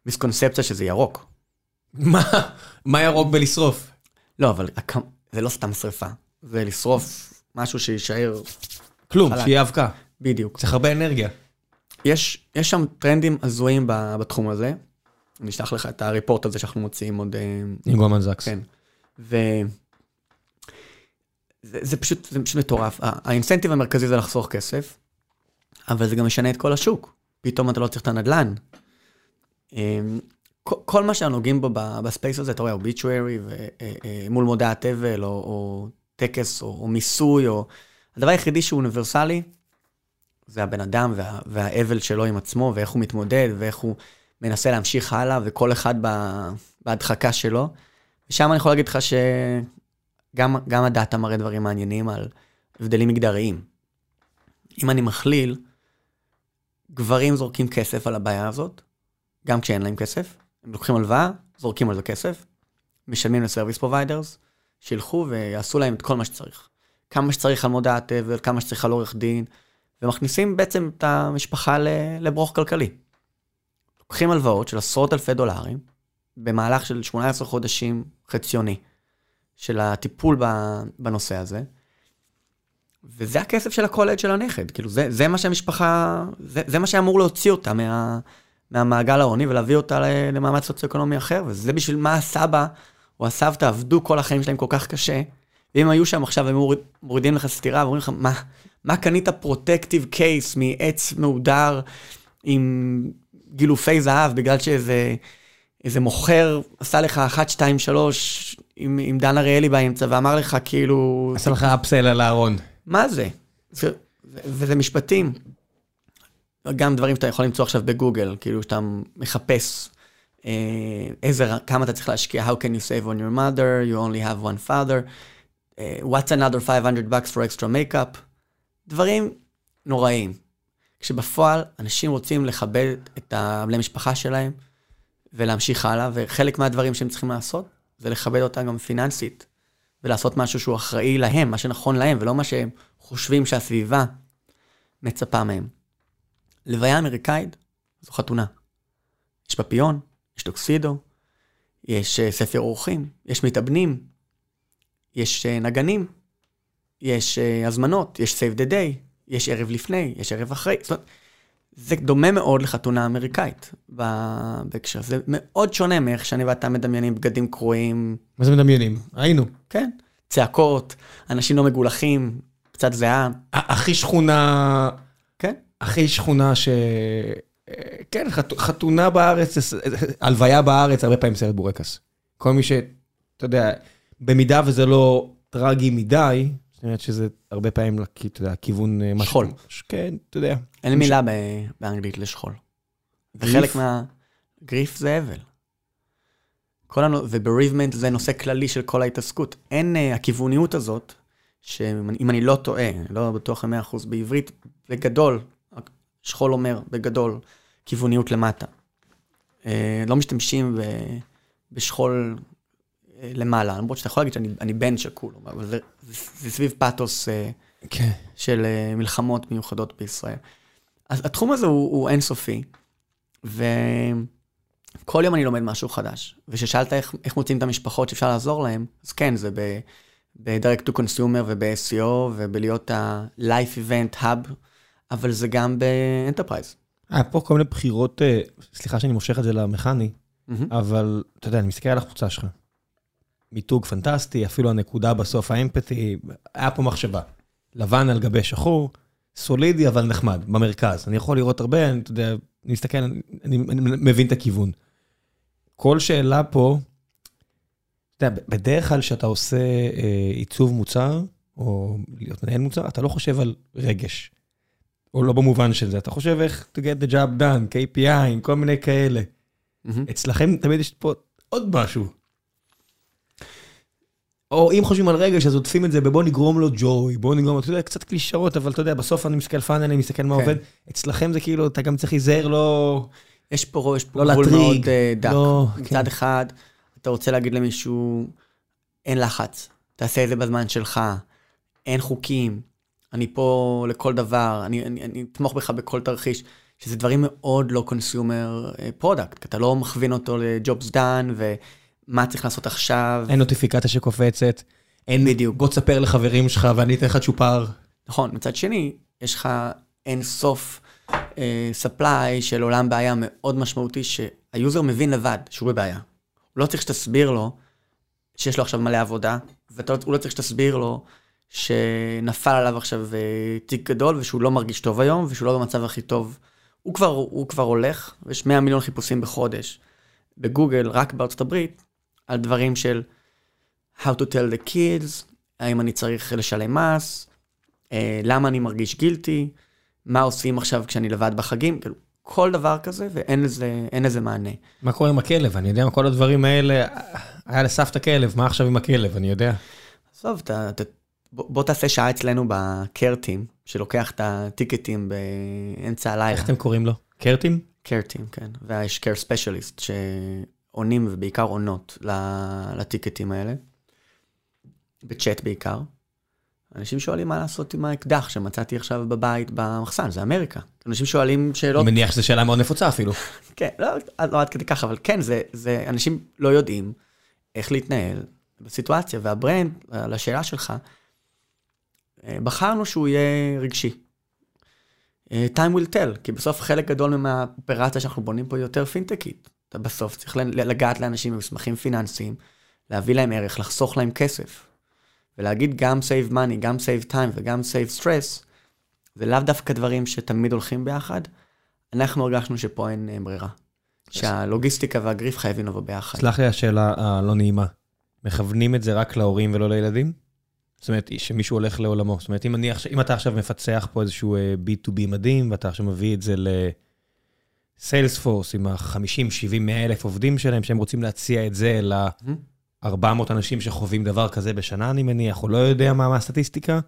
מיסקונספציה שזה ירוק.
מה, מה ירוק בלשרוף?
לא, אבל זה לא סתם שריפה, זה לשרוף משהו שיישאר
כלום,
חלק.
שיהיה אבקה.
בדיוק.
צריך הרבה אנרגיה.
יש, יש שם טרנדים הזויים בתחום הזה. אני אשלח לך את ה report הזה שאנחנו מוציאים עוד... אה,
עם גולדמן זקס.
כן. ו... זה, זה פשוט, זה פשוט מטורף. ה incentive המרכזי זה לחסוך כסף, אבל זה גם משנה את כל השוק. פתאום אתה לא צריך את הנדל"ן. אמ, כל- כל מה שאנחנו נוגעים בו ב space הזה, אתה רואה, obituary, מול מודעת אבל, או, או טקס, או, או מיסוי, או... הדבר היחידי שהוא אוניברסלי, זה הבן אדם וה, והאבל שלו עם עצמו, ואיך הוא מתמודד, ואיך הוא מנסה להמשיך הלאה, וכל אחד בהדחקה שלו. ושם אני יכול להגיד לך שגם גם הדאטה מראה דברים מעניינים על הבדלים מגדריים. אם אני מכליל, גברים זורקים כסף על הבעיה הזאת, גם כשאין להם כסף. הם לוקחים הלוואה, זורקים על זה כסף, משלמים ל service providers, שילכו ויעשו להם את כל מה שצריך. כמה שצריך על מודעת אבל, כמה שצריך על עורך דין, ומכניסים בעצם את המשפחה לברוך כלכלי. לוקחים הלוואות של עשרות אלפי דולרים, במהלך של 18 חודשים חציוני של הטיפול בנושא הזה, וזה הכסף של הקולג' של הנכד, כאילו זה, זה מה שהמשפחה, זה, זה מה שאמור להוציא אותה מה, מהמעגל העוני ולהביא אותה למעמד סוציו-אקונומי אחר, וזה בשביל מה הסבא או הסבתא עבדו כל החיים שלהם כל כך קשה, ואם היו שם עכשיו הם מוריד, מורידים לך סטירה ואומרים לך, מה, מה קנית פרוטקטיב קייס מעץ מהודר עם גילופי זהב בגלל שאיזה איזה מוכר עשה לך 1, 2, 3 עם, עם דן אריאלי באמצע ואמר לך כאילו,
עשה לך אפסל על הארון.
מה זה? זה, זה וזה משפטים. גם דברים שאתה יכול למצוא עכשיו בגוגל, כאילו שאתה מחפש אה, איזה, כמה אתה צריך להשקיע, how can you save on your mother, you only have one father, אה, what's another 500 bucks for extra makeup, דברים נוראים. כשבפועל אנשים רוצים לכבד את הבני משפחה שלהם ולהמשיך הלאה, וחלק מהדברים שהם צריכים לעשות זה לכבד אותם גם פיננסית, ולעשות משהו שהוא אחראי להם, מה שנכון להם, ולא מה שהם חושבים שהסביבה מצפה מהם. לוויה אמריקאית זו חתונה. יש פפיון, יש טוקסידו, יש אה, ספר אורחים, יש מתאבנים, יש אה, נגנים, יש אה, הזמנות, יש save the day, יש ערב לפני, יש ערב אחרי. זאת אומרת, זה דומה מאוד לחתונה אמריקאית בהקשר. זה מאוד שונה מאיך שאני ואתה מדמיינים בגדים קרועים,
מה זה מדמיינים? היינו.
כן, צעקות, אנשים לא מגולחים, קצת זיעה,
ה- הכי שכונה,
כן.
הכי שכונה ש... כן, חת- חתונה בארץ, הלוויה בארץ, הרבה פעמים סרט בורקס. כל מי ש... אתה יודע, במידה וזה לא טרגי מדי, זאת אומרת שזה הרבה פעמים, אתה יודע, כיוון... אה,
שכול.
כן, אתה יודע.
אין לי מילה באנגלית לשכול. זה
גריף?
חלק מה... גריף זה אבל. כל הנו... ובריבמנט זה נושא כללי של כל ההתעסקות. אין uh, הכיווניות הזאת, שאם אני לא טועה, לא בטוח ב-100% בעברית, בגדול, שכול אומר בגדול, כיווניות למטה. Uh, לא משתמשים ב... בשכול למעלה, למרות שאתה יכול להגיד שאני אני בן שכול, אבל זה, זה, זה סביב פאתוס uh,
כן.
של אה, מלחמות מיוחדות בישראל. אז התחום הזה הוא, הוא אינסופי, וכל יום אני לומד משהו חדש. וכששאלת איך, איך מוצאים את המשפחות שאפשר לעזור להם, אז כן, זה ב... ב-direct to consumer וב-SEO ובלהיות ה-life event hub, אבל זה גם ב enterprise.
היה פה כל מיני בחירות, אה, סליחה שאני מושך את זה למכני, אבל אתה יודע, אני מסתכל על החוצה שלך. מיתוג פנטסטי, אפילו הנקודה בסוף, האמפתי, היה פה מחשבה. לבן על גבי שחור, סולידי אבל נחמד, במרכז. אני יכול לראות הרבה, אני, אתה יודע, אני מסתכל, אני, אני, אני מבין את הכיוון. כל שאלה פה, אתה יודע, בדרך כלל כשאתה עושה אה, עיצוב מוצר, או להיות מנהל מוצר, אתה לא חושב על רגש. או לא במובן של זה, אתה חושב איך to get the job done, KPI, כל מיני כאלה. אצלכם תמיד יש פה עוד משהו. או אם חושבים על רגש, אז עוטפים את זה בבוא נגרום לו ג'וי, בוא נגרום לו, אתה יודע, קצת קלישאות, אבל אתה יודע, בסוף אני מסתכל funnel, אני מסתכל מה
כן.
עובד. אצלכם זה כאילו, אתה גם צריך להיזהר לא...
יש פה, יש פה
לא
גבול מאוד אה, דק.
לא,
מצד
כן.
אחד, אתה רוצה להגיד למישהו, אין לחץ, תעשה את זה בזמן שלך, אין חוקים, אני פה לכל דבר, אני, אני, אני אתמוך בך בכל תרחיש, שזה דברים מאוד לא consumer product, אתה לא מכווין אותו ל job's done, ומה צריך לעשות עכשיו.
אין נוטיפיקציה שקופצת, אין
בדיוק.
בוא תספר לחברים שלך ואני אתן לך צ'ופר.
נכון, מצד שני, יש לך אין סוף ספליי של עולם בעיה מאוד משמעותי, שהיוזר מבין לבד שהוא בבעיה. הוא לא צריך שתסביר לו שיש לו עכשיו מלא עבודה, והוא לא צריך שתסביר לו שנפל עליו עכשיו אה, תיק גדול ושהוא לא מרגיש טוב היום ושהוא לא במצב הכי טוב. הוא כבר, הוא כבר הולך, ויש 100 מיליון חיפושים בחודש בגוגל, רק בארצות הברית, על דברים של How to tell the kids, האם אני צריך לשלם מס, אה, למה אני מרגיש גילטי, מה עושים עכשיו כשאני לבד בחגים, כאילו, כל דבר כזה, ואין לזה, לזה מענה.
מה קורה עם הכלב? אני יודע מה כל הדברים האלה, היה לסבתא כלב, מה עכשיו עם הכלב? אני יודע.
עזוב, אתה, אתה, בוא, בוא תעשה שעה אצלנו בקרטים, שלוקח את הטיקטים באמצע הלילה.
איך אתם קוראים לו? קרטים?
קרטים, כן. ויש קר ספיישליסט שעונים, ובעיקר עונות לטיקטים האלה. בצ'אט בעיקר. אנשים שואלים מה לעשות עם האקדח שמצאתי עכשיו בבית במחסן, זה אמריקה. אנשים שואלים שאלות...
אני מניח שזו שאלה מאוד נפוצה אפילו. (laughs)
כן, לא, לא עד כדי כך, אבל כן, זה, זה, אנשים לא יודעים איך להתנהל בסיטואציה, והברנד, לשאלה שלך, אה, בחרנו שהוא יהיה רגשי. אה, time will tell, כי בסוף חלק גדול מהאופרציה שאנחנו בונים פה היא יותר פינטקית. אתה בסוף צריך לגעת לאנשים במסמכים פיננסיים, להביא להם ערך, לחסוך להם כסף. ולהגיד גם save money, גם save time וגם save stress, זה לאו דווקא דברים שתמיד הולכים ביחד. אנחנו הרגשנו שפה אין אה, ברירה. שהלוגיסטיקה והגריף חייבים לבוא ביחד.
סלח לי השאלה הלא נעימה. מכוונים את זה רק להורים ולא לילדים? זאת אומרת, שמישהו הולך לעולמו. זאת אומרת, אם, אני, אם אתה עכשיו מפצח פה איזשהו אה, B2B מדהים, ואתה עכשיו מביא את זה לסיילספורס עם ה-50, 70, 100 אלף עובדים שלהם, שהם רוצים להציע את זה ל-400 אנשים שחווים דבר כזה בשנה, אני מניח, או לא יודע מה, מה הסטטיסטיקה,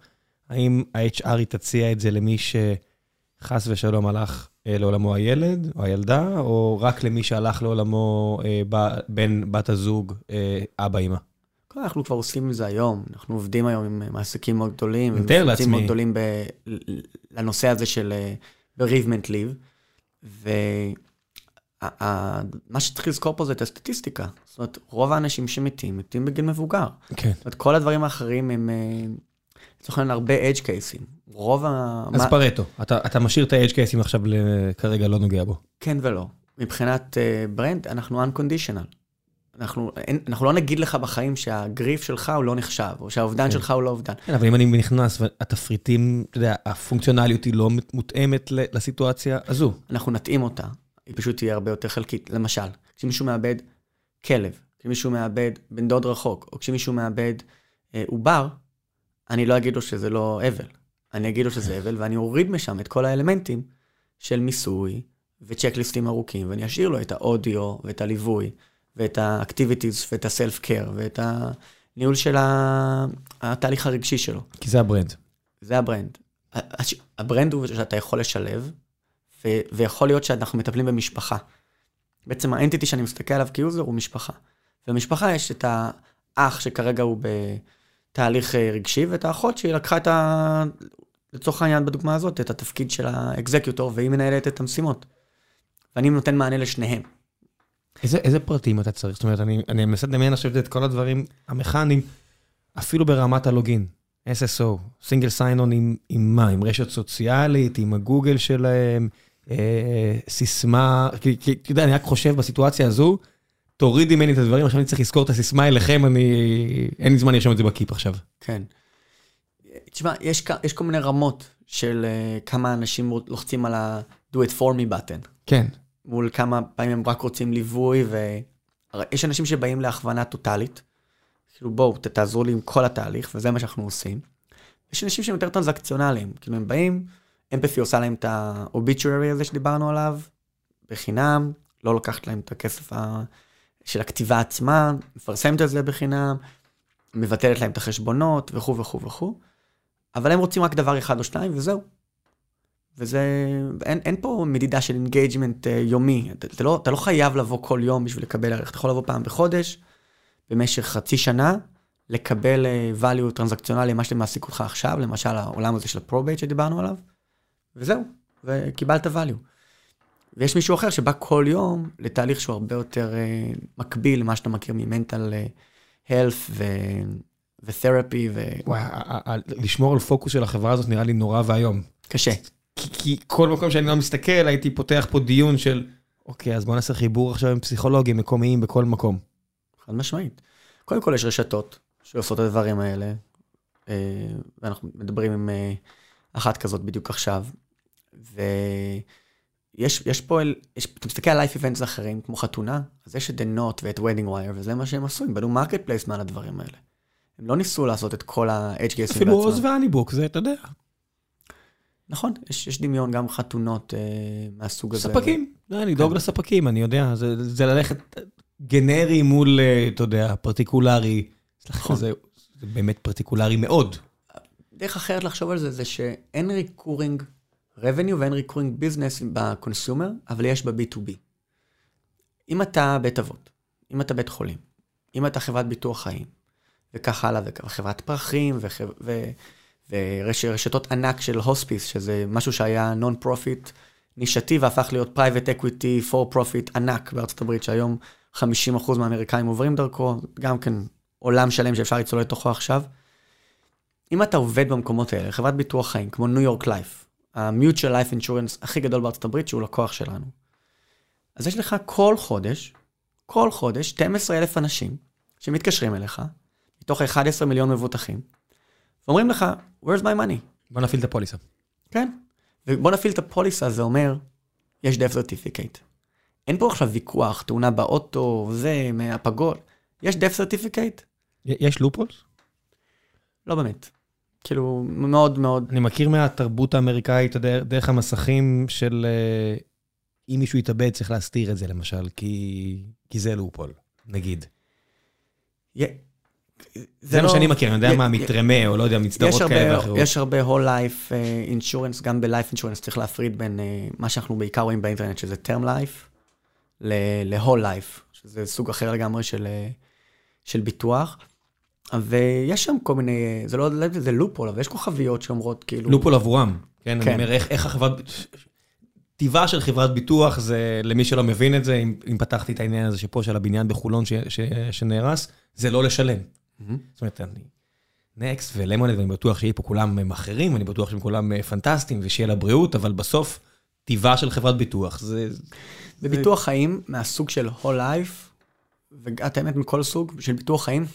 האם ה-HR היא תציע את זה למי שחס ושלום הלך אה, לעולמו הילד או הילדה, או רק למי שהלך לעולמו אה, בן, בת הזוג, אה, אבא, אמא?
אנחנו כבר עושים את זה היום, אנחנו עובדים היום עם אה, מעסיקים מאוד גדולים,
מתאר לעצמי.
מאוד גדולים ב- לנושא הזה של אה, bereavement leave, ומה שצריך לזכור פה זה את הסטטיסטיקה. זאת אומרת, רוב האנשים שמתים, מתים בגיל מבוגר.
כן.
זאת אומרת, כל הדברים האחרים הם, אה, לצורך העניין, הרבה edge cases. רוב ה...
אז
מה-
פרטו, אתה, אתה משאיר את ה-edge cases עכשיו, כרגע לא נוגע בו.
כן ולא. מבחינת uh, ברנד, אנחנו unconditional. אנחנו, אין, אנחנו לא נגיד לך בחיים שהגריף שלך הוא לא נחשב, או שהאובדן
כן.
שלך הוא לא אובדן.
כן, אבל אם אני נכנס והתפריטים, אתה יודע, הפונקציונליות היא לא מותאמת לסיטואציה הזו.
אנחנו נתאים אותה, היא פשוט תהיה הרבה יותר חלקית. למשל, כשמישהו מאבד כלב, כשמישהו מאבד בן דוד רחוק, או כשמישהו מאבד אה, עובר, אני לא אגיד לו שזה לא אבל. אני אגיד לו שזה אבל, ואני אוריד משם את כל האלמנטים של מיסוי וצ'קליסטים ארוכים, ואני אשאיר לו את האודיו ואת הליווי, ואת ה activities ואת ה self care, ואת הניהול של התהליך הרגשי שלו.
כי זה ה brand.
זה ה brand. ה brand הוא שאתה יכול לשלב, ו- ויכול להיות שאנחנו מטפלים במשפחה. בעצם ה entity שאני מסתכל עליו כ user הוא משפחה. ובמשפחה יש את האח שכרגע הוא תהליך אה, רגשי, ואת האחות שהיא לקחה את ה... לצורך העניין בדוגמה הזאת, את התפקיד של האקזקיוטור, והיא מנהלת את המשימות. ואני נותן מענה לשניהם.
איזה, איזה פרטים אתה צריך? זאת אומרת, אני, אני מנסה לדמיין עכשיו את כל הדברים המכניים, אפילו ברמת הלוגין. SSO, סינגל סיינון עם, עם מה? עם רשת סוציאלית, עם הגוגל שלהם, אה, סיסמה, כי, כי אתה יודע, אני רק חושב בסיטואציה הזו, תוריד ממני את הדברים, עכשיו אני צריך לזכור את הסיסמה אליכם, אני... אין לי זמן לרשום את זה בקיפ עכשיו.
כן. תשמע, יש, יש כל מיני רמות של uh, כמה אנשים לוחצים על ה-do it for me button.
כן.
מול כמה פעמים הם רק רוצים ליווי, ויש אנשים שבאים להכוונה טוטאלית. כאילו בואו, תעזרו לי עם כל התהליך, וזה מה שאנחנו עושים. יש אנשים שהם יותר טרנזקציונליים, כאילו הם באים, אמפתי עושה להם את האוביטוררי הזה שדיברנו עליו, בחינם, לא לוקחת להם את הכסף ה... של הכתיבה עצמה, מפרסמת את זה בחינם, מבטלת להם את החשבונות וכו' וכו' וכו', אבל הם רוצים רק דבר אחד או שניים וזהו. וזה, אין, אין פה מדידה של engagement uh, יומי, אתה, אתה, לא, אתה לא חייב לבוא כל יום בשביל לקבל ערך, אתה יכול לבוא פעם בחודש, במשך חצי שנה, לקבל uh, value טרנזקציונלי, מה שמעסיק אותך עכשיו, למשל העולם הזה של ה probate שדיברנו עליו, וזהו, וקיבלת value. ויש מישהו אחר שבא כל יום לתהליך שהוא הרבה יותר uh, מקביל למה שאתה מכיר ממנטל health ו... ותרפי ו...
וואי, לשמור על פוקוס של החברה הזאת נראה לי נורא ואיום.
קשה.
כי, כי כל מקום שאני לא מסתכל, הייתי פותח פה דיון של, אוקיי, אז בוא נעשה חיבור עכשיו עם פסיכולוגים מקומיים בכל מקום.
חד משמעית. קודם כל יש רשתות שעושות את הדברים האלה, אה, ואנחנו מדברים עם אה, אחת כזאת בדיוק עכשיו, ויש יש פה, יש, אתה מסתכל על לייף איבנטס אחרים, כמו חתונה, אז יש את The Not ואת Wedding Wire, וזה מה שהם עשו, הם בנו מרקט פלייס מעל הדברים האלה. הם לא ניסו לעשות את כל ה-HGS בעצמם.
אפילו עוז ואניבוק, זה אתה יודע.
נכון, יש, יש דמיון גם חתונות אה, מהסוג הזה.
ספקים, לא, אני לדאוג כן. לספקים, אני יודע, זה, זה ללכת גנרי מול, אה, אתה יודע, פרטיקולרי. נכון. זה, זה באמת פרטיקולרי מאוד.
דרך אחרת לחשוב על זה, זה שאין recurring revenue ואין recurring business ב consumer, אבל יש ב-B2B. אם אתה בית אבות, אם אתה בית חולים, אם אתה חברת ביטוח חיים, וכך הלאה, וחברת פרחים, וח... ורשתות ענק של הוספיס, שזה משהו שהיה non profit נישתי והפך להיות private equity, for profit ענק בארצות הברית, שהיום 50% מהאמריקאים עוברים דרכו, גם כן עולם שלם שאפשר לצלול לתוכו עכשיו. אם אתה עובד במקומות האלה, חברת ביטוח חיים, כמו ניו יורק לייף, ה-mutual life insurance הכי גדול בארצות הברית, שהוא לקוח שלנו. אז יש לך כל חודש, כל חודש, 12,000 אנשים שמתקשרים אליך, מתוך 11 מיליון מבוטחים, ואומרים לך, where's my money?
בוא נפעיל את הפוליסה.
כן, ובוא נפעיל את הפוליסה, זה אומר, יש death certificate. אין פה עכשיו ויכוח, תאונה באוטו, זה, מהפגות. יש death certificate?
יש לופולס?
לא באמת. כאילו, מאוד מאוד...
אני מכיר מהתרבות האמריקאית, דרך המסכים של אה, אם מישהו יתאבד, צריך להסתיר את זה למשל, כי, כי זה לופול, נגיד. זה מה לא- שאני מכיר, אני יודע מה, מתרמה, או לא יודע, מצטרות כאלה ואחרות.
יש הרבה whole life uh, insurance, גם ב-life insurance צריך להפריד בין uh, מה שאנחנו בעיקר רואים באינטרנט, שזה term life, ל-whole life, שזה סוג אחר לגמרי של, uh, של ביטוח. ויש שם כל מיני, זה לא, זה לופול, אבל יש כוכביות שאומרות כאילו...
לופול עבורם, כן? כן. אני אומר, איך, איך החברת... טיבה של חברת ביטוח זה, למי שלא מבין את זה, אם, אם פתחתי את העניין הזה שפה של הבניין בחולון ש, ש, שנהרס, זה לא לשלם. Mm-hmm. זאת אומרת, אני... נקסט ולמונד, ואני בטוח שיהיה פה כולם אחרים, אני בטוח שהם כולם אה, פנטסטיים ושיהיה לה בריאות, אבל בסוף, טיבה של חברת ביטוח, זה...
בביטוח. חיים, מהסוג של whole life, ואת האמת מכל סוג, של ביטוח חיים,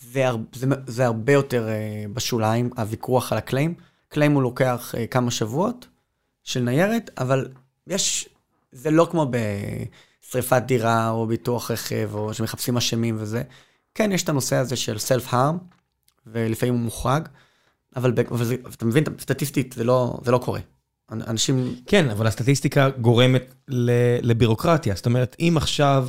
זה, הר... זה, זה הרבה יותר uh, בשוליים, הוויכוח על הקליים. קליים הוא לוקח uh, כמה שבועות של ניירת, אבל יש, זה לא כמו בשריפת דירה או ביטוח רכב, או שמחפשים אשמים וזה. כן, יש את הנושא הזה של self-harm, ולפעמים הוא מוחרג, אבל, אבל זה, אתה מבין, סטטיסטית, זה לא, זה לא קורה. אנשים...
כן, אבל הסטטיסטיקה גורמת לבירוקרטיה. זאת אומרת, אם עכשיו...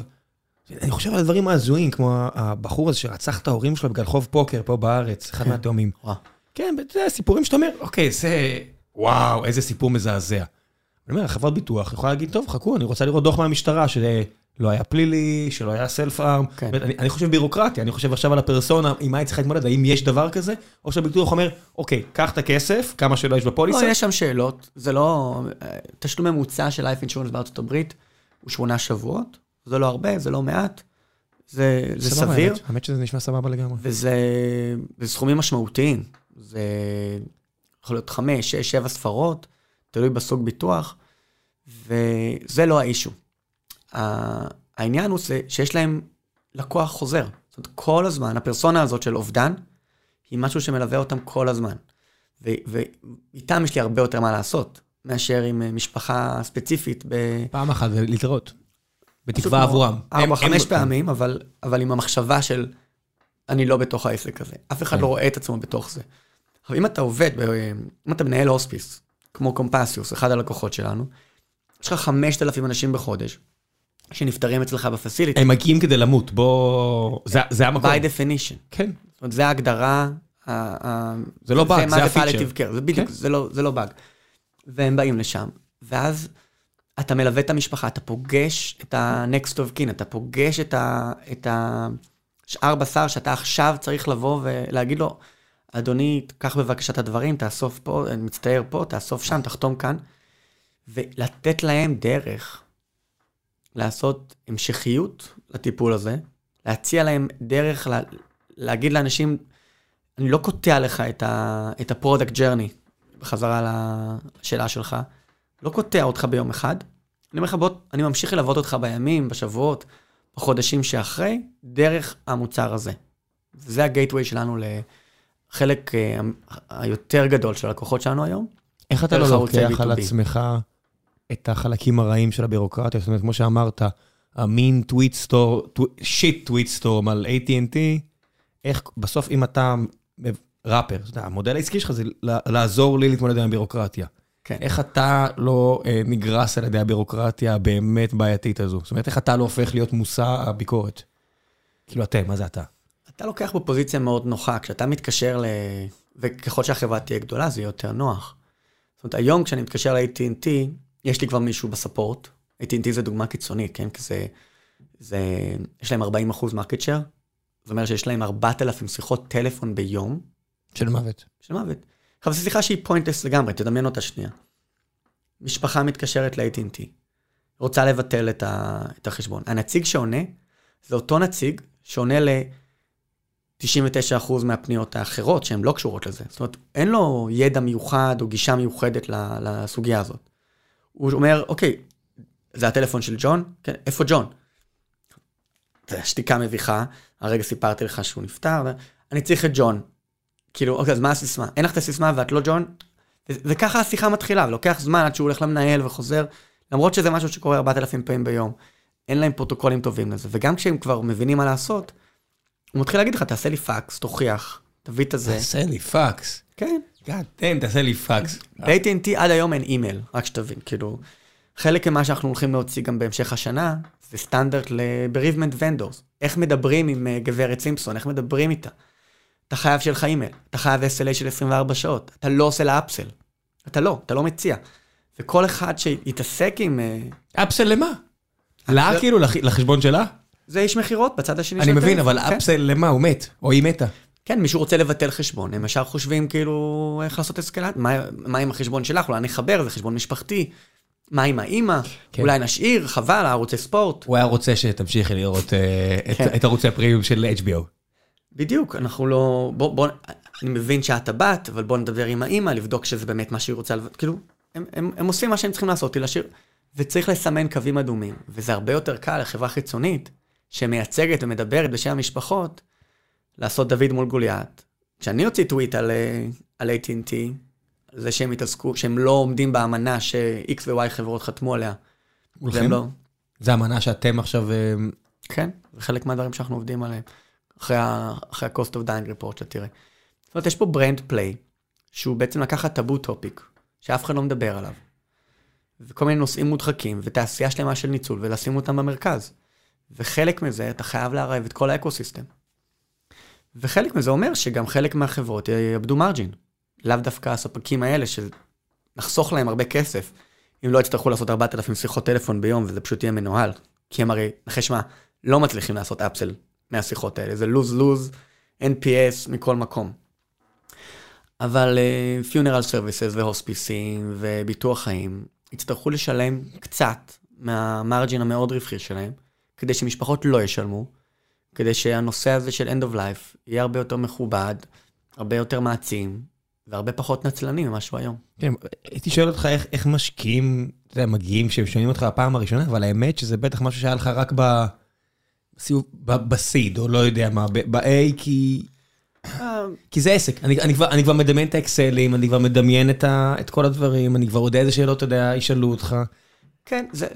אני חושב על הדברים ההזויים, כמו הבחור הזה שרצח את ההורים שלו בגלל חוב פוקר פה בארץ, אחד כן. מהתאומים. כן, זה סיפורים שאתה אומר, אוקיי, זה... וואו, איזה סיפור מזעזע. אני אומר, חברת ביטוח יכולה להגיד, טוב, חכו, אני רוצה לראות דוח מהמשטרה, לא היה פלילי, שלא היה סלף ארם.
כן.
אני, אני חושב בירוקרטיה, אני חושב עכשיו על הפרסונה, עם מה היא צריכה להתמודד, האם יש דבר כזה, או שהביטוח אומר, אוקיי, קח את הכסף, כמה שלא יש בפוליסה.
לא, יש שם שאלות. זה לא... תשלום ממוצע של life insurance בארצות הברית הוא שמונה שבועות. זה לא הרבה, זה לא מעט. זה, זה סביר,
האמת, האמת שזה נשמע סבבה לגמרי.
וזה זה סכומים משמעותיים. זה יכול להיות חמש, שש, שבע ספרות, תלוי בסוג ביטוח, וזה לא האישו. העניין הוא שיש להם לקוח חוזר. זאת אומרת, כל הזמן, הפרסונה הזאת של אובדן, היא משהו שמלווה אותם כל הזמן. ואיתם יש לי הרבה יותר מה לעשות, מאשר עם אה, משפחה ספציפית ב...
פעם אחת זה להתראות. בתקווה עבורם.
ארבע, חמש
הם-
פעמים, אבל, אבל עם המחשבה של אני לא בתוך העסק הזה. אף אחד
כן.
לא רואה את עצמו בתוך זה. עכשיו, אם אתה עובד, ב- אם אתה מנהל הוספיס, כמו קומפסיוס, אחד הלקוחות שלנו, יש לך 5,000 אנשים בחודש שנפטרים אצלך בפסיליטי,
הם מגיעים כדי למות, בוא... זה- זה המקום.
by definition.
כן.
זאת אומרת, זה ההגדרה.
זה לא באג, זה הפיצ'ר.
זה בדיוק,
כן.
זה לא- זה לא באג. והם באים לשם, ואז אתה מלווה את המשפחה, אתה פוגש את ה-next of kin, אתה פוגש את ה- את השאר בשר שאתה עכשיו צריך לבוא ולהגיד לו, אדוני, קח בבקשה את הדברים, תאסוף פה, אני מצטער פה, תאסוף שם, תחתום כאן, ולתת להם דרך לעשות המשכיות לטיפול הזה, להציע להם דרך לה, להגיד לאנשים, אני לא קוטע לך את, ה, את ה product journey, בחזרה לשאלה שלך, לא קוטע אותך ביום אחד, אני אומר לך, בוא, אני ממשיך ללוות אותך בימים, בשבועות, בחודשים שאחרי, דרך המוצר הזה. זה ה gateway שלנו לחלק אה, היותר גדול של הלקוחות שלנו היום.
איך אתה לא לוקח על
B2B.
עצמך את החלקים הרעים של הבירוקרטיה? זאת אומרת, כמו שאמרת, המין tweet stor, shit tweet storm על AT&T, איך בסוף אם אתה wrapper, אתה יודע, המודל העסקי שלך זה לעזור לי להתמודד עם הבירוקרטיה.
כן.
איך אתה לא אה, נגרס על ידי הבירוקרטיה הבאמת בעייתית הזו? זאת אומרת, איך אתה לא הופך להיות מושא הביקורת? כאילו אתם, מה זה אתה?
אתה לוקח בפוזיציה מאוד נוחה, כשאתה מתקשר ל... וככל שהחברה תהיה גדולה, זה יהיה יותר נוח. זאת אומרת, היום כשאני מתקשר ל-AT&T, יש לי כבר מישהו ב support. AT&T זה דוגמה קיצונית, כן? כי זה... זה... יש להם 40 אחוז market share. זאת אומרת שיש להם 4,000 שיחות טלפון ביום,
של מוות.
של מוות. עכשיו, זו שיחה שהיא pointless לגמרי, תדמיין אותה שנייה. משפחה מתקשרת ל-AT&T, רוצה לבטל את, ה... את החשבון. הנציג שעונה, זה אותו נציג שעונה ל-99% מהפניות האחרות שהן לא קשורות לזה. זאת אומרת, אין לו ידע מיוחד או גישה מיוחדת ל- לסוגיה הזאת. הוא אומר, אוקיי, זה הטלפון של ג'ון? כן, איפה ג'ון? זה שתיקה מביכה, הרגע סיפרתי לך שהוא נפטר, אני צריך את ג'ון. כאילו, אוקיי, אז מה הסיסמה? אין לך את הסיסמה ואת לא ג'ון? וככה השיחה מתחילה, ולוקח זמן עד שהוא הולך למנהל וחוזר, למרות שזה משהו שקורה 4,000 פעמים ביום. אין להם פרוטוקולים טובים לזה, וגם כשהם כבר מבינים מה לעשות, הוא מתחיל להגיד לך, תעשה לי פקס, תוכיח, תביא את הזה.
תעשה לי פאקס.
כן.
תן, תעשה לי פאקס.
ב-AT&T עד היום אין אימייל, רק שתבין, כאילו, חלק ממה שאנחנו הולכים להוציא גם בהמשך השנה, זה סטנדרט ל-bereavement vendors. איך מדברים עם אה, גברת סימפסון, איך מדברים איתה. אתה חייב שיהיה לך אימייל, אתה חייב SLA של 24 שעות, אתה לא עושה לה אפסל. אתה לא, אתה לא מציע. וכל אחד שיתעסק עם... אה,
אפסל למה? לה כאילו, לח- לחשבון שלה?
זה איש מכירות בצד השני
אני
של
מבין, אבל
הטלפון, כן.
אפסל למה? הוא מת, או היא מתה.
כן, מישהו רוצה לבטל חשבון, הם ישר חושבים כאילו איך לעשות אסקלט, מה, מה עם החשבון שלך, אולי נחבר, זה חשבון משפחתי, מה עם האימא,
כן.
אולי נשאיר, חבל, ערוצי ספורט.
הוא היה רוצה שתמשיכי לראות את-
כן.
את ערוצי הפרימיום של HBO.
בדיוק, אנחנו לא, בוא, בוא, אני מבין שאת הבת, אבל בוא נדבר עם האימא, לבדוק שזה באמת מה שהיא רוצה, כאילו, הם, הם, הם עושים מה שהם צריכים לעשות, להשאיר, וצריך לסמן קווים אדומים, וזה הרבה יותר קל לחברה חיצונית, שמייצגת ומדברת בשם המשפחות, לעשות דוד מול גוליית. כשאני הוציא טוויט על, אה, על AT&T, זה שהם התעסקו, שהם לא עומדים באמנה ש-X ו-Y חברות חתמו עליה.
מולכם?
לא.
זה אמנה שאתם עכשיו... אה,
כן, זה חלק מהדברים שאנחנו עובדים עליהם, אחרי ה-cost of dying report שתראה. זאת אומרת, יש פה brand play, שהוא בעצם לקחת taboo topic, שאף אחד לא מדבר עליו, וכל מיני נושאים מודחקים, ותעשייה שלמה של ניצול, ולשים אותם במרכז. וחלק מזה, אתה חייב לערב את כל ה ecosystem. וחלק מזה אומר שגם חלק מהחברות יאבדו margin. לאו דווקא הספקים האלה, שנחסוך להם הרבה כסף, אם לא יצטרכו לעשות 4,000 שיחות טלפון ביום, וזה פשוט יהיה מנוהל. כי הם הרי, נחש מה, לא מצליחים לעשות upsell מהשיחות האלה, זה lose-lose, NPS מכל מקום. אבל funeral uh, services והוספיסים וביטוח חיים יצטרכו לשלם קצת מה margin המאוד רווחי שלהם, כדי שמשפחות לא ישלמו, כדי שהנושא הזה של end of life יהיה הרבה יותר מכובד, הרבה יותר מעצים, והרבה פחות נצלני ממה שהוא היום.
כן, הייתי שואל אותך איך, איך משקיעים, אתה יודע, מגיעים שהם שומעים אותך בפעם הראשונה, אבל האמת שזה בטח משהו שהיה לך רק ב... בסיוב, בסיד, או לא יודע מה, ב-A, כי... כי זה עסק, אני, אני, כבר, אני כבר מדמיין את האקסלים, אני כבר מדמיין את, ה, את כל הדברים, אני כבר יודע איזה שאלות, אתה יודע, ישאלו אותך.
כן, זה,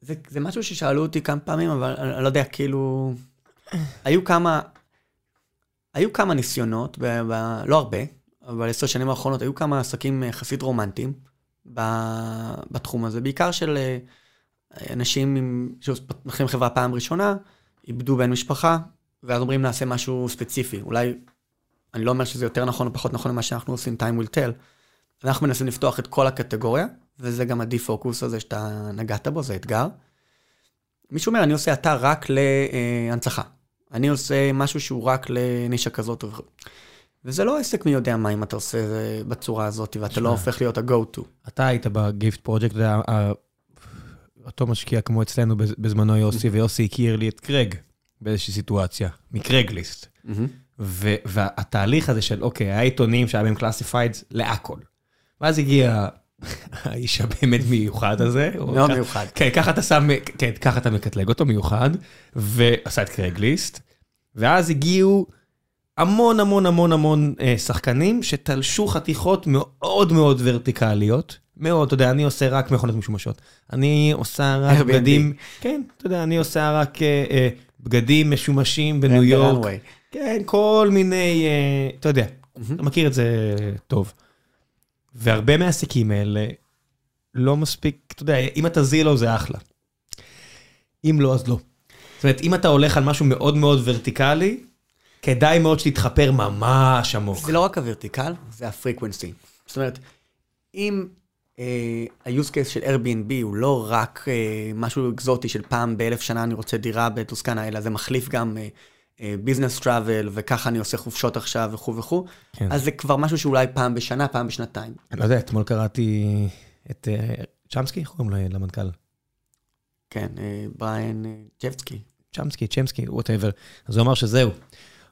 זה, זה משהו ששאלו אותי כמה פעמים, אבל אני, אני לא יודע, כאילו... היו כמה... היו כמה ניסיונות, ב, ב, לא הרבה, אבל עשר שנים האחרונות היו כמה עסקים יחסית רומנטיים ב, בתחום הזה, בעיקר של אה, אנשים שפותחים חברה פעם ראשונה, איבדו בן משפחה, ואז אומרים נעשה משהו ספציפי. אולי, אני לא אומר שזה יותר נכון או פחות נכון ממה שאנחנו עושים, time will tell. אנחנו מנסים לפתוח את כל הקטגוריה, וזה גם הדי-פוקוס הזה שאתה נגעת בו, זה אתגר. מישהו אומר, אני עושה אתר רק להנצחה. אני עושה משהו שהוא רק לנישה כזאת. וזה לא עסק מי יודע מה אם אתה עושה זה בצורה הזאת, ואתה לא הופך להיות ה-go-to.
אתה היית ב Gift Project, אותו משקיע כמו אצלנו בזמנו יוסי, ויוסי הכיר לי את קרג באיזושהי סיטואציה, מ Craigslist. והתהליך הזה של, אוקיי, היה עיתונים שהיה בהם classified להכל. ואז הגיע האיש הבאמת מיוחד הזה.
מאוד מיוחד.
כן, ככה אתה שם, כן, ככה אתה מקטלג אותו מיוחד, ועשה את קרגליסט, ואז הגיעו המון המון המון המון אה, שחקנים שתלשו חתיכות מאוד מאוד ורטיקליות. מאוד, אתה יודע, אני עושה רק מכונות משומשות. אני עושה רק בגדים, כן, אתה יודע, אני עושה רק אה, אה, בגדים משומשים בניו יורק. כן, כל מיני, אה, אתה יודע, אתה מכיר את זה טוב. והרבה מהעסקים האלה לא מספיק, אתה יודע, אם אתה זילו זה אחלה. אם לא, אז לא. זאת אומרת, אם אתה הולך על משהו מאוד מאוד ורטיקלי, כדאי מאוד שתתחפר ממש עמוק.
זה לא רק הוורטיקל, זה הפריקוונסי. זאת אומרת, אם ה-use case של Airbnb הוא לא רק uh, משהו אקזוטי של פעם באלף שנה אני רוצה דירה בטוסקנה, אלא זה מחליף גם business uh, travel, וככה אני עושה חופשות עכשיו וכו' וכו', כן. אז זה כבר משהו שאולי פעם בשנה, פעם בשנתיים.
אני לא יודע, אתמול קראתי את uh, צ'מסקי, איך קוראים למנכ"ל?
כן, uh, בריאן צ'סקי.
צ'מסקי, צ'מסקי, whatever. אז הוא אמר שזהו,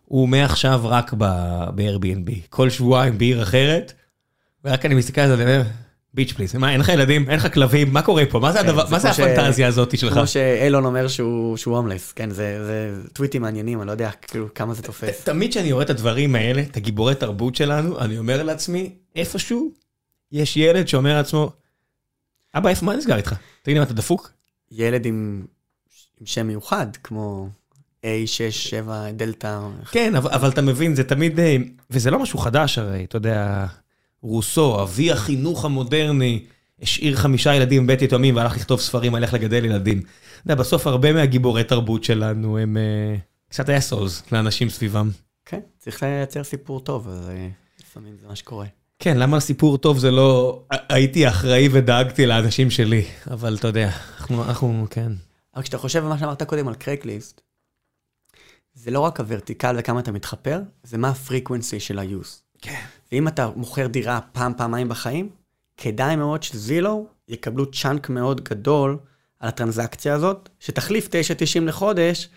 הוא מעכשיו רק ב-Airbnb, כל שבועיים בעיר אחרת, ורק אני מסתכל על זה ואומר, bitch please, מה, אין לך ילדים, אין לך כלבים, מה קורה פה? מה זה, כן, הדבר, מה זה הפנטזיה הזאת שלך?
כמו שאילון אומר שהוא הומלס, כן, זה, זה טוויטים מעניינים, אני לא יודע כאילו כמה זה תופס.
תמיד כשאני רואה את הדברים האלה, את הגיבורי תרבות שלנו, אני אומר לעצמי, איפשהו יש ילד שאומר לעצמו, אבא, איפה, מה נסגר איתך? תגיד לי, מה, אתה דפוק?
ילד עם, עם שם מיוחד, כמו A6, 7, דלתא.
כן, אבל, אבל אתה מבין, זה תמיד, אה, וזה לא משהו חדש הרי, אתה יודע... רוסו, אבי החינוך המודרני, השאיר חמישה ילדים בבית יתומים והלך לכתוב ספרים על איך לגדל ילדים. אתה יודע, בסוף הרבה מהגיבורי תרבות שלנו הם uh, קצת assholes לאנשים סביבם.
כן, צריך לייצר סיפור טוב, אז uh, לפעמים זה מה שקורה.
כן, למה סיפור טוב זה לא... הייתי אחראי ודאגתי לאנשים שלי, אבל אתה יודע, אנחנו, אנחנו כן.
אבל כשאתה חושב על מה שאמרת קודם על Craigslist, זה לא רק ה vertical וכמה אתה מתחפר, זה מה ה frequency של ה-use.
כן.
ואם אתה מוכר דירה פעם, פעמיים בחיים, כדאי מאוד שזילו יקבלו צ'אנק מאוד גדול על הטרנזקציה הזאת, שתחליף 9.90 לחודש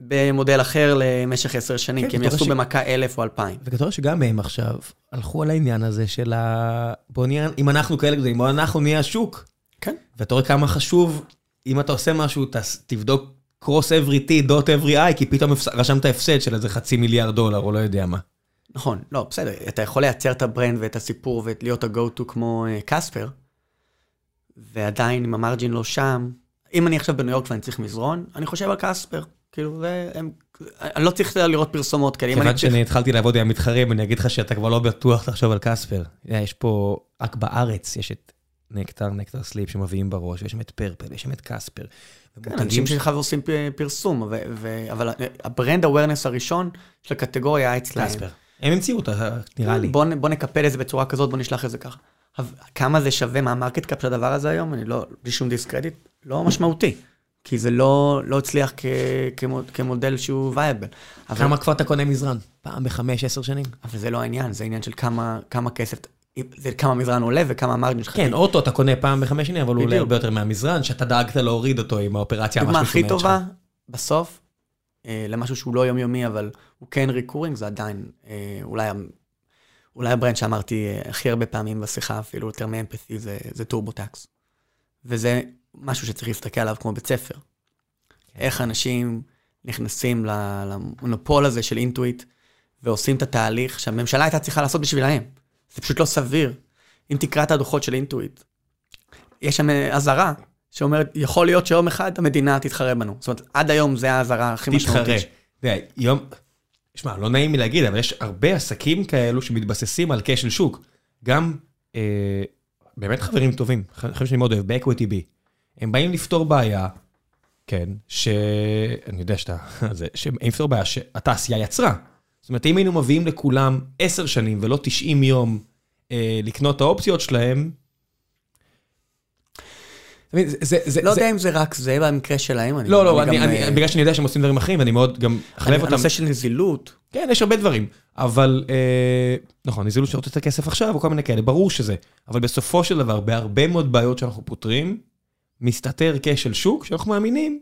במודל אחר למשך עשר שנים, כן, כי הם יעשו ש... במכה אלף או אלפיים.
וכתוב שגם הם עכשיו הלכו על העניין הזה של ה... בוא נהיה, אם אנחנו כאלה גדולים, בוא אנחנו נהיה השוק.
כן.
ואתה רואה כמה חשוב, אם אתה עושה משהו, ת... תבדוק cross every t, dot every i, כי פתאום רשמת הפסד של איזה חצי מיליארד דולר, או לא יודע מה.
נכון, לא, בסדר, אתה יכול לייצר את ה brand ואת הסיפור ולהיות ה-go-to כמו Casper, ועדיין אם ה margin לא שם, אם אני עכשיו בניו יורק ואני צריך מזרון, אני חושב על Casper. כאילו, זה, הם, אני לא צריך לראות פרסומות כאלה.
כיוון שאני צריך... התחלתי לעבוד עם המתחרים, אני אגיד לך שאתה כבר לא בטוח לחשוב על Casper. יש פה, רק בארץ יש את Nectar, Nectar Sleep שמביאים בראש, יש שם את Purple, יש שם את Casper.
כן, אנשים שלך עושים פרסום, אבל ה brand awareness הראשון של הקטגוריה היה אצלם. Casper.
הם המציאו אותה, נראה לי.
בוא, בוא נקפל את זה בצורה כזאת, בוא נשלח את זה ככה. כמה זה שווה, מה ה market cap של הדבר הזה היום? אני לא, בלי שום discredit, לא משמעותי. כי זה לא, לא הצליח כ, כמו, כמודל שהוא viable.
כמה כבר אתה קונה מזרן? פעם בחמש, עשר שנים?
אבל זה לא העניין, זה העניין של כמה, כמה כסף, זה כמה מזרן עולה וכמה ה margin שלך.
כן, אוטו אתה קונה פעם בחמש שנים, אבל הוא עולה הרבה יותר מהמזרן, שאתה דאגת להוריד אותו עם האופרציה
המשומנת שלך. דוגמה הכי טובה, בסוף, למשהו שהוא לא יומיומי, אבל הוא כן recurring, זה עדיין אה, אולי, אולי ה brand שאמרתי אה, הכי הרבה פעמים בשיחה, אפילו יותר מ Empathy, זה, זה TurboTax. וזה משהו שצריך להסתכל עליו כמו בית ספר. איך אנשים נכנסים למונופול הזה של Intuit, ועושים את התהליך שהממשלה הייתה צריכה לעשות בשבילהם. זה פשוט לא סביר. אם תקרא את הדוחות של Intuit, יש שם אזהרה שאומרת, יכול להיות שיום אחד המדינה תתחרה בנו. זאת אומרת, עד היום זה האזהרה הכי משמעותית.
תתחרה. יום... שמע, לא נעים לי להגיד, אבל יש הרבה עסקים כאלו שמתבססים על כשל שוק. גם, אה, באמת חברים טובים, חברים שאני מאוד אוהב, ב-Equity B. הם באים לפתור בעיה, כן, שאני יודע שאתה, (laughs) שהם לפתור בעיה שהתעשייה יצרה. זאת אומרת, אם היינו מביאים לכולם עשר שנים ולא 90 יום אה, לקנות את האופציות שלהם,
זה, זה, לא יודע אם זה רק זה במקרה שלהם.
לא, לא, אני, אני, בגלל שאני יודע שהם עושים דברים אחרים, אני מאוד גם
חלב אותם. הנושא של נזילות.
כן, יש הרבה דברים. אבל, אה, נכון, נזילות שרוצה את הכסף עכשיו, או כל מיני כאלה, ברור שזה. אבל בסופו של דבר, בהרבה מאוד בעיות שאנחנו פותרים, מסתתר כשל שוק, שאנחנו מאמינים.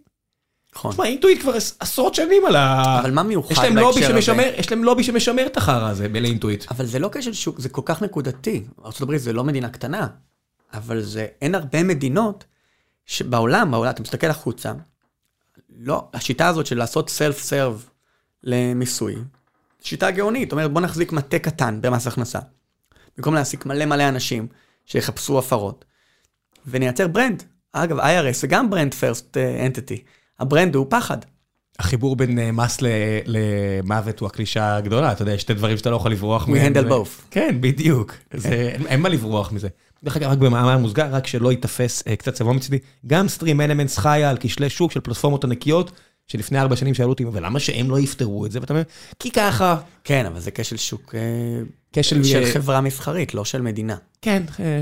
נכון. תשמע, אינטואיט כבר עשרות שנים על ה...
אבל מה מיוחד בהקשר
הזה? יש להם לובי שמשמר את החרא הזה לאינטואיט.
אבל זה לא כשל שוק, זה כל כך נקודתי. ארה"ב זה לא מדינה קטנה, אבל זה, אין הרבה מדינות שבעולם, בעולם, אתה מסתכל החוצה, לא, השיטה הזאת של לעשות self serve למיסוי, שיטה גאונית, זאת אומרת בוא נחזיק מטה קטן במס הכנסה, במקום להעסיק מלא מלא אנשים שיחפשו הפרות, ונייצר brand. אגב, IRS זה גם brand first entity, ה brand הוא פחד.
החיבור בין אה, מס למוות הוא הקלישה הגדולה, אתה יודע, יש שתי דברים שאתה לא יכול לברוח
מהם. We handle both.
כן, בדיוק. אין מה לברוח מזה. דרך אגב, רק במאמר מוסגר, רק שלא ייתפס אה, קצת צבוע מצידי, גם סטרים אלמנטס חיה על כשלי שוק של פלטפורמות ענקיות, שלפני ארבע שנים שאלו אותי, ולמה שהם לא יפתרו את זה? ואתה אומר, כי ככה.
כן, אבל זה כשל שוק אה, כשל של חברה מסחרית, לא של מדינה.
כן, אה,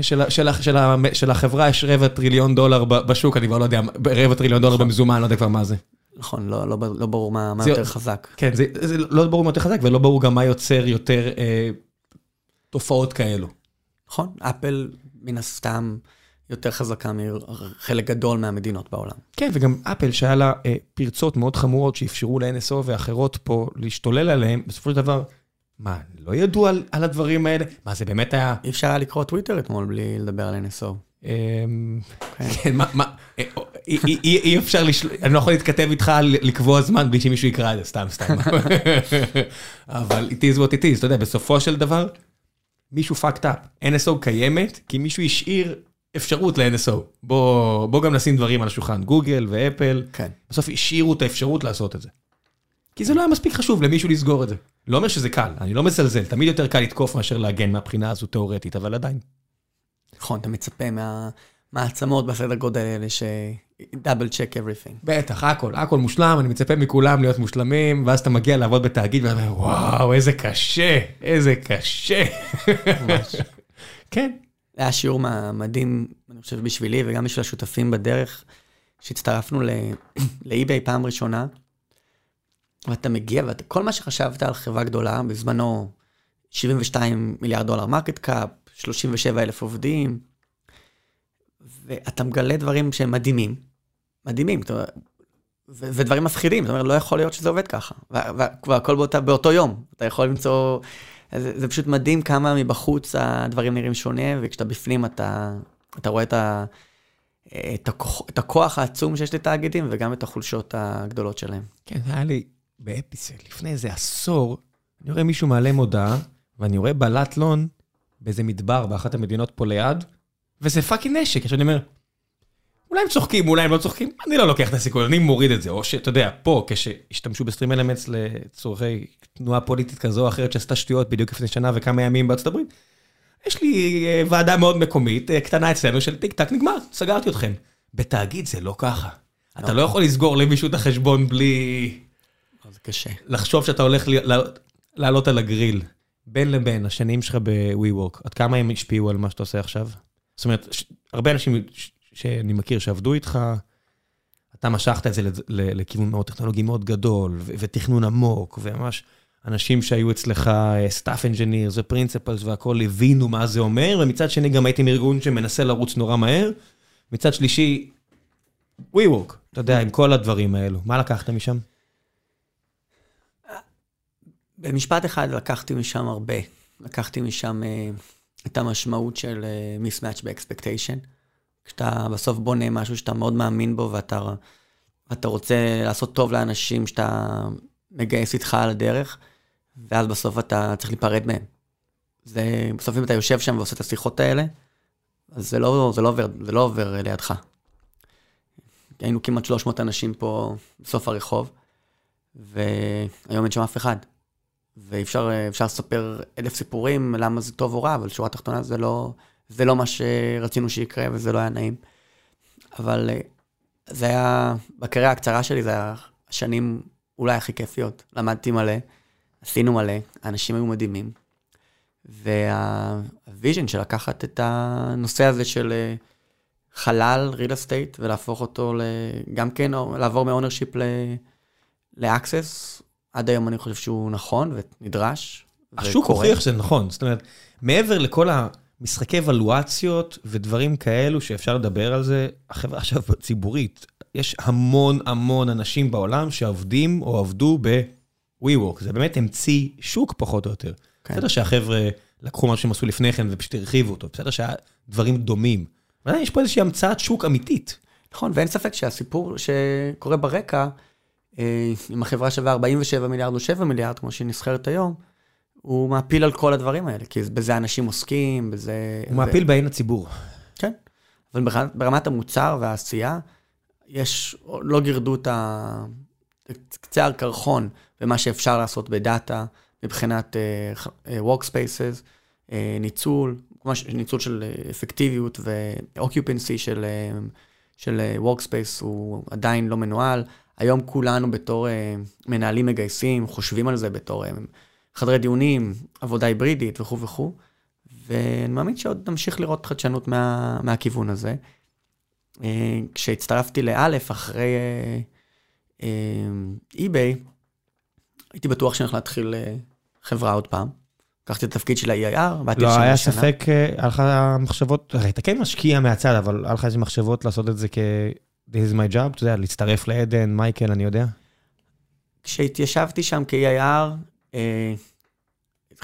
של החברה יש רבע טריליון דולר בשוק, אני כבר לא יודע, רבע טריליון דולר נכון. במזומן, אני לא יודע כבר מה זה.
נכון, לא, לא, לא ברור מה, מה יותר חזק.
כן, זה, זה לא ברור מה יותר חזק, ולא ברור גם מה יוצר יותר אה, תופעות כאלו.
נכון, אפל מן הסתם יותר חזקה מחלק גדול מהמדינות בעולם.
כן, וגם אפל שהיה לה אה, פרצות מאוד חמורות שאפשרו ל-NSO ואחרות פה להשתולל עליהן, בסופו של דבר, מה, לא ידעו על, על הדברים האלה? מה, זה באמת היה...
אי אפשר היה לקרוא טוויטר אתמול בלי לדבר על NSO.
אמ, כן, (laughs) מה, מה, אה, אי אפשר, אני לא יכול להתכתב איתך לקבוע זמן בלי שמישהו יקרא את זה, סתם, סתם. (laughs) אבל it is what it is, אתה יודע, בסופו של דבר, מישהו fucked up. NSO קיימת כי מישהו השאיר אפשרות ל-NSO. בוא, בוא גם נשים דברים על השולחן, גוגל ואפל, כן. בסוף השאירו את האפשרות לעשות את זה. כי זה לא היה מספיק חשוב למישהו לסגור את זה. לא אומר שזה קל, אני לא מזלזל, תמיד יותר קל לתקוף מאשר להגן מהבחינה הזו תיאורטית, אבל עדיין.
נכון, אתה מצפה מהמעצמות בסדר גודל האלה ש... double check everything.
בטח, הכל, הכל מושלם, אני מצפה מכולם להיות מושלמים, ואז אתה מגיע לעבוד בתאגיד ואתה אומר, וואו, איזה קשה, איזה קשה. ממש. כן.
זה היה שיעור מדהים, אני חושב, בשבילי וגם בשביל השותפים בדרך, שהצטרפנו (coughs) ל eBay פעם ראשונה, ואתה מגיע, וכל מה שחשבת על חברה גדולה, בזמנו 72 מיליארד דולר market cap, 37 אלף עובדים, ואתה מגלה דברים שהם מדהימים, מדהימים, ודברים מפחידים, זאת אומרת, לא יכול להיות שזה עובד ככה, והכל באותה, באותו יום, אתה יכול למצוא, זה, זה פשוט מדהים כמה מבחוץ הדברים נראים שונה, וכשאתה בפנים אתה, אתה רואה את, ה, את, הכוח, את הכוח העצום שיש לתאגידים, וגם את החולשות הגדולות שלהם.
כן, היה לי באפיסל, לפני איזה עשור, אני רואה מישהו מעלה מודעה, ואני רואה בלט לון באיזה מדבר באחת המדינות פה ליד, וזה fucking נשק, עכשיו אני אומר, אולי הם צוחקים, אולי הם לא צוחקים, אני לא לוקח את הסיכוי, אני מוריד את זה, או שאתה יודע, פה, כשהשתמשו ב StreamElements לצורכי תנועה פוליטית כזו או אחרת שעשתה שטויות בדיוק לפני שנה וכמה ימים בארצות הברית, יש לי אה, ועדה מאוד מקומית, אה, קטנה אצלנו, של טיק טק, נגמר, סגרתי אתכם. בתאגיד זה לא ככה. אתה לא יכול לסגור למישהו את החשבון בלי...
זה קשה.
לחשוב שאתה הולך לעלות על הגריל. בין לבין, השנים שלך ב-WeWork, עד כמה הם השפיעו על מה שאתה עושה עכשיו? זאת אומרת, הרבה אנשים שאני מכיר שעבדו איתך, אתה משכת את זה לכיוון מאוד טכנולוגי מאוד גדול, ותכנון עמוק, וממש אנשים שהיו אצלך, staff engineers ו-principles והכול, הבינו מה זה אומר, ומצד שני גם הייתי מארגון שמנסה לרוץ נורא מהר. מצד שלישי, WeWork, אתה יודע, עם כל הדברים האלו. מה לקחת משם?
במשפט אחד לקחתי משם הרבה. לקחתי משם uh, את המשמעות של uh, mismatch ב-expectation. כשאתה בסוף בונה משהו שאתה מאוד מאמין בו ואתה, ואתה רוצה לעשות טוב לאנשים שאתה מגייס איתך על הדרך, ואז בסוף אתה צריך להיפרד מהם. זה, בסוף אם אתה יושב שם ועושה את השיחות האלה, אז זה לא, זה לא, עובר, זה לא עובר לידך. היינו כמעט 300 אנשים פה בסוף הרחוב, והיום אין שם אף אחד. ואפשר לספר אלף סיפורים למה זה טוב או רע, אבל שורה תחתונה זה לא, זה לא מה שרצינו שיקרה וזה לא היה נעים. אבל אה, זה היה, בקריירה הקצרה שלי זה היה השנים אולי הכי כיפיות. למדתי מלא, עשינו מלא, האנשים היו מדהימים. והוויז'ן של לקחת את הנושא הזה של אה, חלל, real estate, ולהפוך אותו גם כן, לעבור מ-ownership ל-access, עד היום אני חושב שהוא נכון ונדרש.
השוק הוכיח שזה נכון, זאת אומרת, מעבר לכל המשחקי אבלואציות ודברים כאלו שאפשר לדבר על זה, החברה עכשיו ציבורית, יש המון המון אנשים בעולם שעובדים או עבדו ב-WeWork, זה באמת המציא שוק פחות או יותר. כן. בסדר שהחבר'ה לקחו מה שהם עשו לפני כן ופשוט הרחיבו אותו, בסדר שהיה דברים דומים. אבל יש פה איזושהי המצאת שוק אמיתית.
נכון, ואין ספק שהסיפור שקורה ברקע, אה, אם החברה שווה 47 מיליארד או 7 מיליארד, כמו שהיא נסחרת היום, הוא מעפיל על כל הדברים האלה, כי בזה אנשים עוסקים, בזה...
הוא מעפיל בעין הציבור.
כן, אבל ברמת המוצר והעשייה, יש, לא גירדו את קצה הקרחון במה שאפשר לעשות בדאטה, מבחינת uh, workspaces, uh, ניצול, ניצול של אפקטיביות ו-occupancy של, uh, של workspace הוא עדיין לא מנוהל. היום כולנו בתור uh, מנהלים מגייסים, חושבים על זה בתור uh, חדרי דיונים, עבודה היברידית וכו' וכו', ואני מאמין שעוד נמשיך לראות חדשנות מה, מהכיוון הזה. Uh, כשהצטרפתי לאלף אחרי אי-ביי, uh, uh, הייתי בטוח שאני הולך להתחיל חברה עוד פעם. לקחתי את התפקיד של ה-EIR,
באתי לשנה. לא, היה ספק, היה לך מחשבות, היית כן משקיע מהצד, אבל היה לך איזה מחשבות לעשות את זה כ... This is my job, אתה יודע, להצטרף לעדן, מייקל, אני יודע.
כשהתיישבתי שם כ-EIR,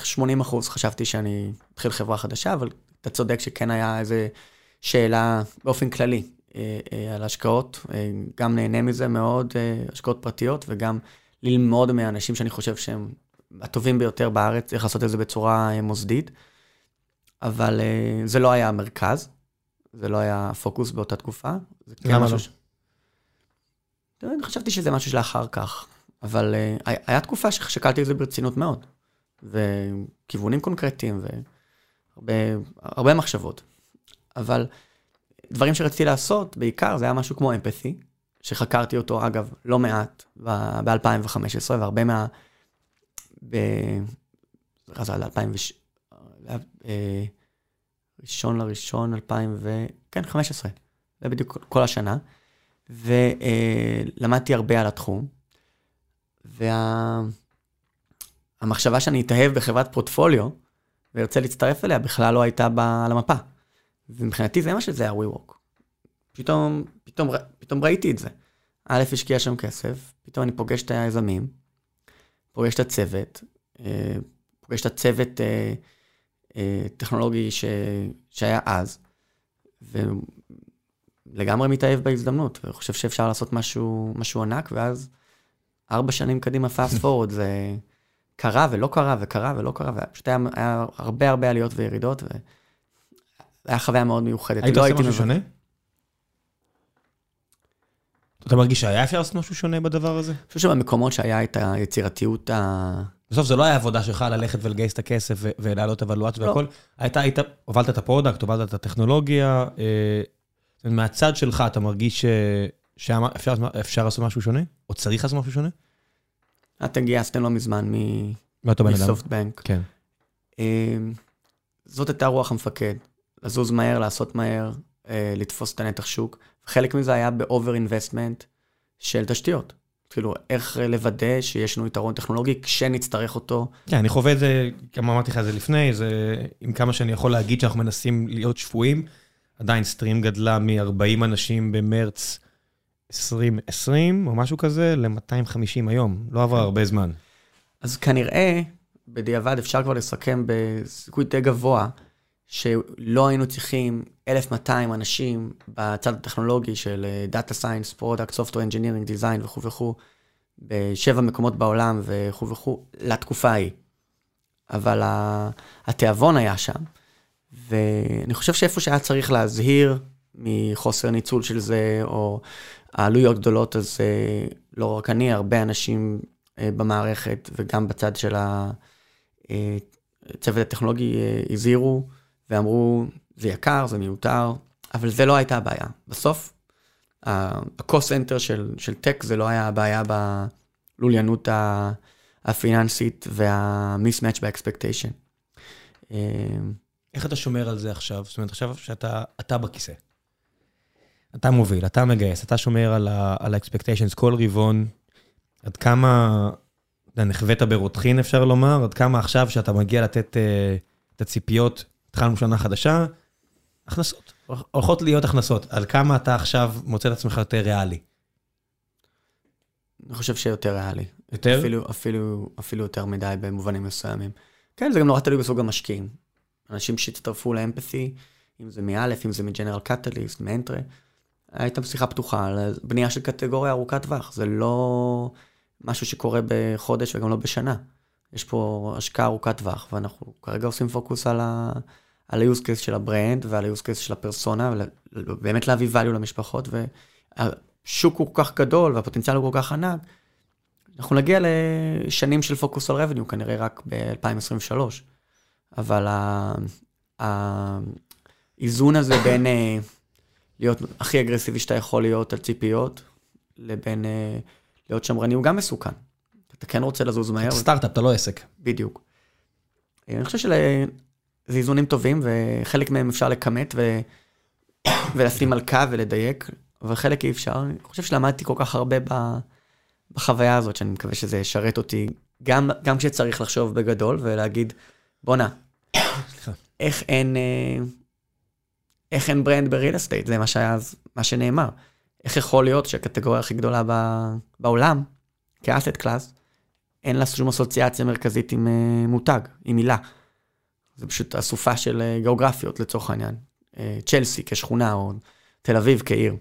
80 אה, אחוז חשבתי שאני אתחיל חברה חדשה, אבל אתה צודק שכן היה איזו שאלה באופן כללי אה, אה, על השקעות. גם נהנה מזה מאוד, השקעות פרטיות, וגם ללמוד מהאנשים שאני חושב שהם הטובים ביותר בארץ, איך לעשות את זה בצורה מוסדית. אבל זה לא היה המרכז, זה לא היה הפוקוס באותה תקופה.
כן למה לא?
אני חשבתי שזה משהו שלאחר כך, אבל uh, היה תקופה ששקלתי את זה ברצינות מאוד, וכיוונים קונקרטיים והרבה מחשבות. אבל דברים שרציתי לעשות, בעיקר זה היה משהו כמו אמפתי, שחקרתי אותו אגב לא מעט ב-2015, והרבה מה... ב... זה היה ל-2000... ראשון לראשון 2000 ו... כן, 15. זה בדיוק כל השנה. ולמדתי הרבה על התחום. והמחשבה וה... שאני אתאהב בחברת פורטפוליו וארצה להצטרף אליה בכלל לא הייתה על המפה. ומבחינתי זה מה שזה היה WeWork. פתאום, פתאום, פתאום ראיתי את זה. א', השקיע שם כסף, פתאום אני פוגש את היזמים, פוגש את הצוות, אה, פוגש את הצוות אה, אה, טכנולוגי ש... שהיה אז, ולגמרי מתאהב בהזדמנות, וחושב שאפשר לעשות משהו, משהו ענק, ואז ארבע שנים קדימה fast (laughs) forward, זה קרה ולא קרה וקרה ולא קרה, ופשוט היה, היה הרבה הרבה עליות וירידות, והיה חוויה מאוד מיוחדת.
היית לא עושה משהו שונה? אתה מרגיש שהיה אפשר לעשות משהו שונה בדבר הזה? אני
חושב שבמקומות שהיה את היצירתיות ה...
בסוף זה לא היה עבודה שלך ללכת ולגייס את הכסף ולהעלות ולואציות לא. והכל. הייתה, היית, הובלת את ה product, הובלת את הטכנולוגיה. אה, מהצד שלך אתה מרגיש שאפשר לעשות משהו שונה? או צריך לעשות משהו שונה?
אתם גייסתם לא מזמן
מסופטבנק. כן. אה,
זאת הייתה רוח המפקד. לזוז מהר, לעשות מהר, אה, לתפוס את הנתח שוק. חלק מזה היה ב-over investment, של תשתיות. כאילו, איך לוודא שיש לנו יתרון טכנולוגי כשנצטרך אותו.
כן, אני חווה את זה, גם אמרתי לך את זה לפני, זה עם כמה שאני יכול להגיד שאנחנו מנסים להיות שפויים. עדיין סטרים גדלה מ-40 אנשים במרץ 2020, או משהו כזה, ל-250 היום. לא עבר הרבה זמן.
אז כנראה, בדיעבד אפשר כבר לסכם בסיכוי די גבוה, שלא היינו צריכים 1,200 אנשים בצד הטכנולוגי של Data Science, Product, Software Engineering, Design וכו' וכו', בשבע מקומות בעולם וכו' וכו', לתקופה ההיא. אבל התיאבון היה שם, ואני חושב שאיפה שהיה צריך להזהיר מחוסר ניצול של זה, או העלויות גדולות, אז אה, לא רק אני, הרבה אנשים אה, במערכת וגם בצד של הצוות אה, הטכנולוגי הזהירו ואמרו, זה יקר, זה מיותר, אבל זה לא הייתה הבעיה. בסוף, ה-cost center של, של טק זה לא היה הבעיה בלוליינות הפיננסית וה-mismatch ב-expectation.
איך אתה שומר על זה עכשיו? זאת אומרת, עכשיו שאתה בכיסא. אתה מוביל, אתה מגייס, אתה שומר על ה-expectations כל רבעון. עד כמה, נחווית ברותחין אפשר לומר, עד כמה עכשיו שאתה מגיע לתת uh, את הציפיות, התחלנו שנה חדשה, הכנסות, הולכות להיות הכנסות. על כמה אתה עכשיו מוצא את עצמך יותר ריאלי?
אני חושב שיותר ריאלי.
יותר?
אפילו, אפילו, אפילו יותר מדי במובנים מסוימים. כן, זה גם נורא תלוי בסוג המשקיעים. אנשים שהצטרפו ל Empathy, אם זה מ Aleph, אם זה מ General Catalyst, מ Entrée, הייתה שיחה פתוחה על בנייה של קטגוריה ארוכת טווח. זה לא משהו שקורה בחודש וגם לא בשנה. יש פה השקעה ארוכת טווח, ואנחנו כרגע עושים פוקוס על ה... על ה-use case של ה brand ועל ה-use case של הפרסונה, ובאמת להביא value למשפחות, והשוק הוא כל כך גדול והפוטנציאל הוא כל כך ענק, אנחנו נגיע לשנים של פוקוס על revenue, כנראה רק ב-2023. אבל האיזון הזה בין אה, להיות הכי אגרסיבי שאתה יכול להיות על ציפיות, לבין אה, להיות שמרני הוא גם מסוכן. אתה כן רוצה לזוז מהר.
אתה סטארט-אפ, אתה לא עסק.
בדיוק. אני חושב שזה איזונים טובים, וחלק מהם אפשר לכמת ו... (coughs) ולשים על קו ולדייק, אבל חלק אי אפשר. אני חושב שלמדתי כל כך הרבה ב... בחוויה הזאת, שאני מקווה שזה ישרת אותי, גם, גם כשצריך לחשוב בגדול ולהגיד, בואנה, (coughs) איך אין, אה, איך אין brand ב real estate, זה מה שהיה אז, מה שנאמר. איך יכול להיות שהקטגוריה הכי גדולה בעולם, כ asset class, אין לה שום אסוציאציה מרכזית עם אה, מותג, עם מילה. זה פשוט אסופה של אה, גיאוגרפיות לצורך העניין. צ'לסי כשכונה, או תל אביב כעיר.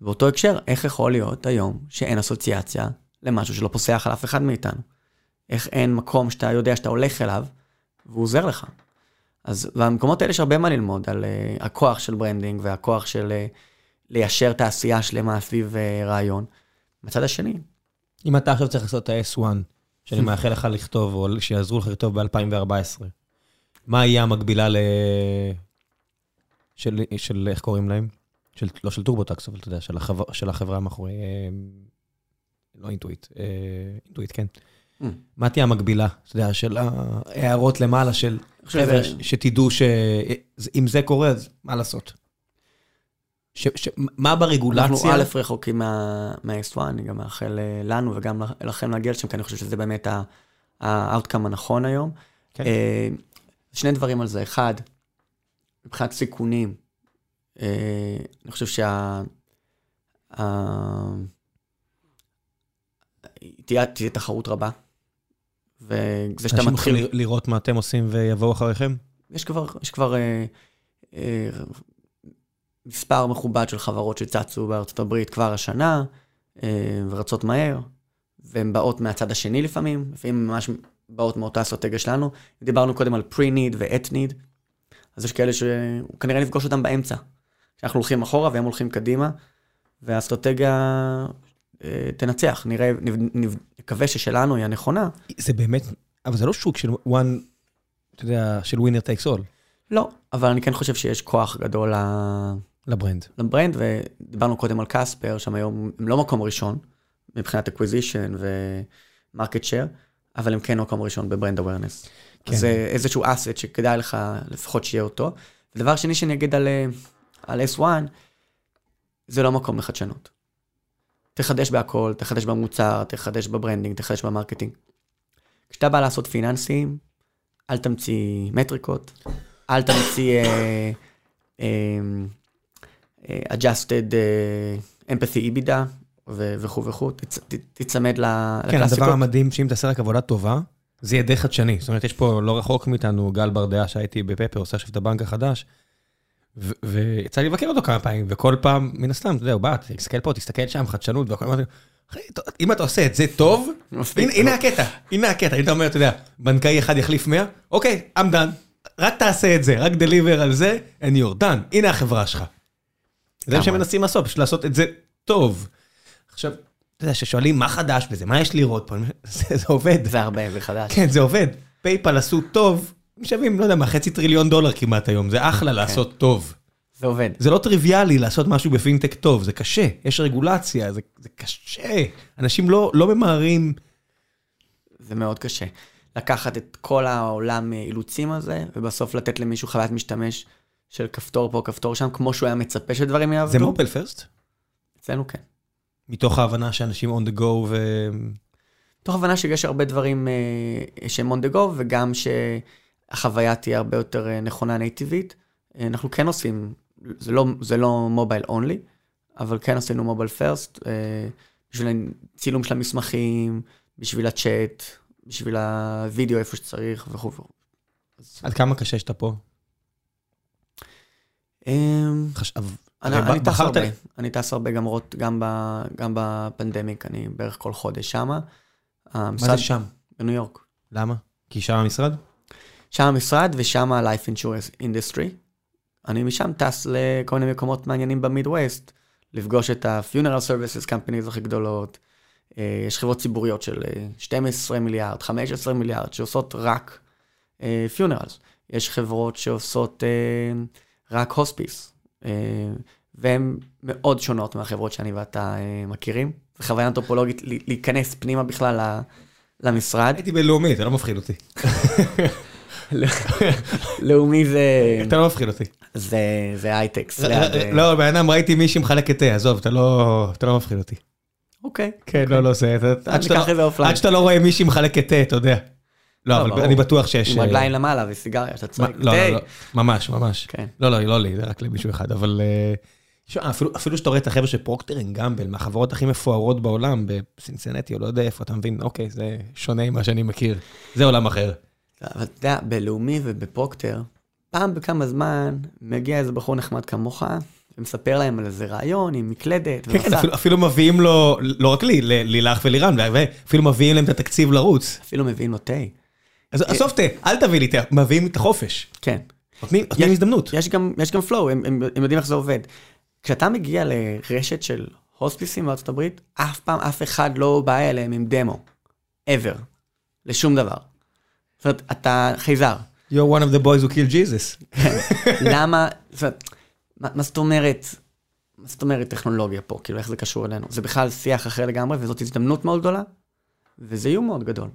באותו הקשר, איך יכול להיות היום שאין אסוציאציה למשהו שלא פוסח על אף אחד מאיתנו? איך אין מקום שאתה יודע שאתה הולך אליו, והוא עוזר לך. אז במקומות האלה יש הרבה מה ללמוד על uh, הכוח של branding והכוח של uh, ליישר תעשייה שלמה סביב uh, רעיון. מצד השני.
אם אתה עכשיו צריך לעשות את ה-S1, שאני (laughs) מאחל לך לכתוב, או שיעזרו לך לכתוב ב-2014, מה יהיה המקבילה ל... של, של איך קוראים להם? של, לא של TurboTax, אבל אתה יודע, של, החבר, של החברה מאחורי... לא Intuit, Intuit, כן. מה תהיה המקבילה, אתה יודע, של ההערות למעלה של חבר'ה, שתדעו שאם זה קורה, אז מה לעשות? מה ברגולציה?
אנחנו א' רחוקים מה-S1, אני גם מאחל אה, לנו וגם לכם להגיע לשם, כי אני חושב שזה באמת ה-outcome הנכון היום. כן. אה, שני דברים על זה. אחד, מבחינת סיכונים, אה, אני חושב שה... תהיה תחרות רבה
וזה שאתה מתחיל... אנשים לראות מה אתם עושים ויבואו אחריכם?
יש כבר, יש כבר אה, אה, מספר מכובד של חברות שצצו בארצות הברית כבר השנה, אה, ורצות מהר, והן באות מהצד השני לפעמים, לפעמים ממש באות מאותה אסטרטגיה שלנו. דיברנו קודם על pre-need ו-at-need, אז יש כאלה שכנראה נפגוש אותם באמצע. שאנחנו הולכים אחורה והם הולכים קדימה, והאסטרטגיה תנצח, נראה, נקווה ששלנו היא הנכונה.
זה באמת, אבל זה לא שוק של one, אתה יודע, של winner takes all.
לא, אבל אני כן חושב שיש כוח גדול
ל
brand. ל brand, ודיברנו קודם על Casper, שם היום הם לא מקום ראשון, מבחינת acquisition ו market share, אבל הם כן מקום ראשון ב brand awareness. כן. זה איזשהו asset שכדאי לך לפחות שיהיה אותו. ודבר שני שאני אגיד על, אה, על S1, זה לא מקום לחדשנות. תחדש בהכל, תחדש במוצר, תחדש ב branding, תחדש ב marketing. כשאתה בא לעשות פיננסים, אל תמציא מטריקות, אל תמציא uh, uh, uh, adjusted uh, Empathy EBITDA וכו' וכו', תצ, תצמד לקלאסיקות.
כן, הדבר המדהים שאם תעשה רק עבודה טובה, זה יהיה די חדשני. זאת אומרת, יש פה לא רחוק מאיתנו גל בר דעה שהיה ב Pepper, עושה עכשיו את הבנק החדש, ויצא לי לבקר אותו כמה פעמים, וכל פעם, מן הסתם, אתה יודע, הוא בא, תסתכל פה, תסתכל שם, חדשנות, והכל, אמרתי, אחי, אם אתה עושה את זה טוב, הנה הקטע, הנה הקטע, אם אתה אומר, אתה יודע, בנקאי אחד יחליף 100, אוקיי, I'm done, רק תעשה את זה, רק deliver על זה, and you're done, הנה החברה שלך. זה מה שמנסים לעשות, פשוט לעשות את זה טוב. עכשיו, אתה יודע, ששואלים מה חדש בזה, מה יש לראות פה, (laughs) זה עובד.
זה הרבה, זה חדש.
כן, זה עובד. PayPal עשו טוב, שווים, לא יודע מה, חצי טריליון דולר כמעט היום, זה אחלה לעשות טוב.
זה עובד.
זה לא טריוויאלי לעשות משהו בפינטק טוב, זה קשה, יש רגולציה, זה, זה קשה. אנשים לא, לא ממהרים.
זה מאוד קשה. לקחת את כל העולם אילוצים הזה, ובסוף לתת למישהו חוויית משתמש של כפתור פה, כפתור שם, כמו שהוא היה מצפה שדברים יעבדו.
זה mobile first?
אצלנו כן.
מתוך ההבנה שאנשים on the go ו...
מתוך הבנה שיש הרבה דברים uh, שהם on the go, וגם שהחוויה תהיה הרבה יותר uh, נכונה נייטיבית. Uh, אנחנו כן עושים זה לא, זה לא מובייל אונלי, אבל כן עשינו מובייל פרסט, אה, בשביל הצילום של המסמכים, בשביל הצ'אט, בשביל הווידאו איפה שצריך וכו'.
עד כמה קשה שאתה פה?
אמ, אני טס הרבה, אני טס הרבה גם בפנדמיק, אני בערך כל חודש שמה.
מה זה שם?
בניו יורק.
למה? כי שם המשרד?
שם המשרד ושם ה-life insurance industry. אני משם טס לכל מיני מקומות מעניינים במידווסט, לפגוש את ה-funeral services companies הכי גדולות. אה, יש חברות ציבוריות של 12 אה, מיליארד, 15 מיליארד, שעושות רק אה, funerals. יש חברות שעושות רק הוספיס, והן מאוד שונות מהחברות שאני ואתה מכירים. זו חוויה אנתרופולוגית להיכנס פנימה בכלל למשרד.
הייתי בלאומי, זה לא מפחיד אותי. (laughs) (laughs)
לאומי זה...
אתה לא מפחיד אותי.
זה הייטקס.
לא, בן אדם ראיתי מישהי מחלקת תה, עזוב, אתה לא, לא מפחיד אותי.
אוקיי.
כן, לא, לא, זה... עד שאתה לא רואה מישהי מחלקת תה, אתה יודע. לא, אבל אני בטוח שיש...
עם רגליים למעלה וסיגריה, אתה צועק,
תה. לא, לא, ממש, ממש. כן. לא, לא, לא לי, זה רק למישהו אחד, אבל... אה, אפילו שאתה רואה את החבר'ה של Procter and Gamble, מהחברות הכי מפוארות בעולם, בסינסינטי או לא יודע איפה, אתה מבין, אוקיי, זה שונה ממה שאני מכיר. זה עולם אחר.
אבל אתה יודע, בלאומי וב Procter, פעם בכמה זמן מגיע איזה בחור נחמד כמוך, ומספר להם על איזה רעיון עם מקלדת.
כן, כן, אפילו, אפילו מביאים לו, לא רק לי, לילך ולירן, אפילו מביאים להם את התקציב לרוץ.
אפילו מביאים לו תה.
אז עזוב תה, אל תביא לי תה, מביאים את החופש.
כן.
נותנים, הזדמנות.
יש גם, יש גם flow, הם, הם, הם יודעים איך זה עובד. כשאתה מגיע לרשת של הוספיסים בארצות הברית, אף פעם אף אחד לא בא אליהם עם דמו. ever. לשום דבר. זאת אומרת, אתה חייזר.
You're one of the boys who killed Jesus.
למה, זאת אומרת, מה זאת אומרת, מה זאת אומרת טכנולוגיה פה, כאילו איך זה קשור אלינו? זה בכלל שיח אחר לגמרי, וזאת הזדמנות מאוד גדולה, וזה איום מאוד גדול.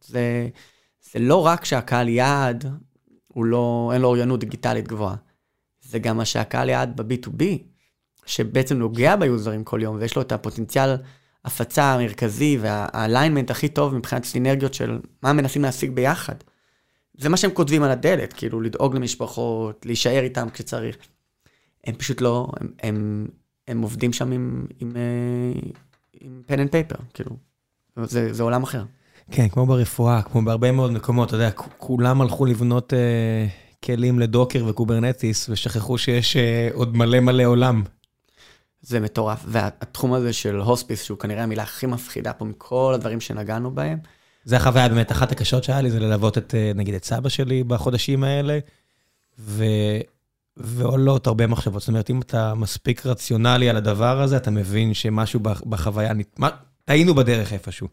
זה, זה לא רק שהקהל יעד, הוא לא, אין לו אוריינות דיגיטלית גבוהה, זה גם מה שהקהל יעד ב-B2B, שבעצם נוגע ביוזרים כל יום, ויש לו את הפוטנציאל הפצה המרכזי והאליינמנט הכי טוב מבחינת סינרגיות של מה מנסים להשיג ביחד. זה מה שהם כותבים על הדלת, כאילו לדאוג למשפחות, להישאר איתם כשצריך. הם פשוט לא, הם, הם, הם עובדים שם עם, עם, אה, עם pen and paper, כאילו, זה, זה עולם אחר.
כן, כמו ברפואה, כמו בהרבה מאוד מקומות, אתה יודע, כולם הלכו לבנות אה, כלים ל Docker ו Kubernetes, ושכחו שיש אה, עוד מלא מלא עולם.
זה מטורף, והתחום הזה של הוספיס, שהוא כנראה המילה הכי מפחידה פה מכל הדברים שנגענו בהם.
זה החוויה באמת, אחת הקשות שהיה לי זה ללוות את, אה, נגיד, את סבא שלי בחודשים האלה, ו... ועולות הרבה מחשבות. זאת אומרת, אם אתה מספיק רציונלי על הדבר הזה, אתה מבין שמשהו בחוויה, טעינו בדרך איפשהו.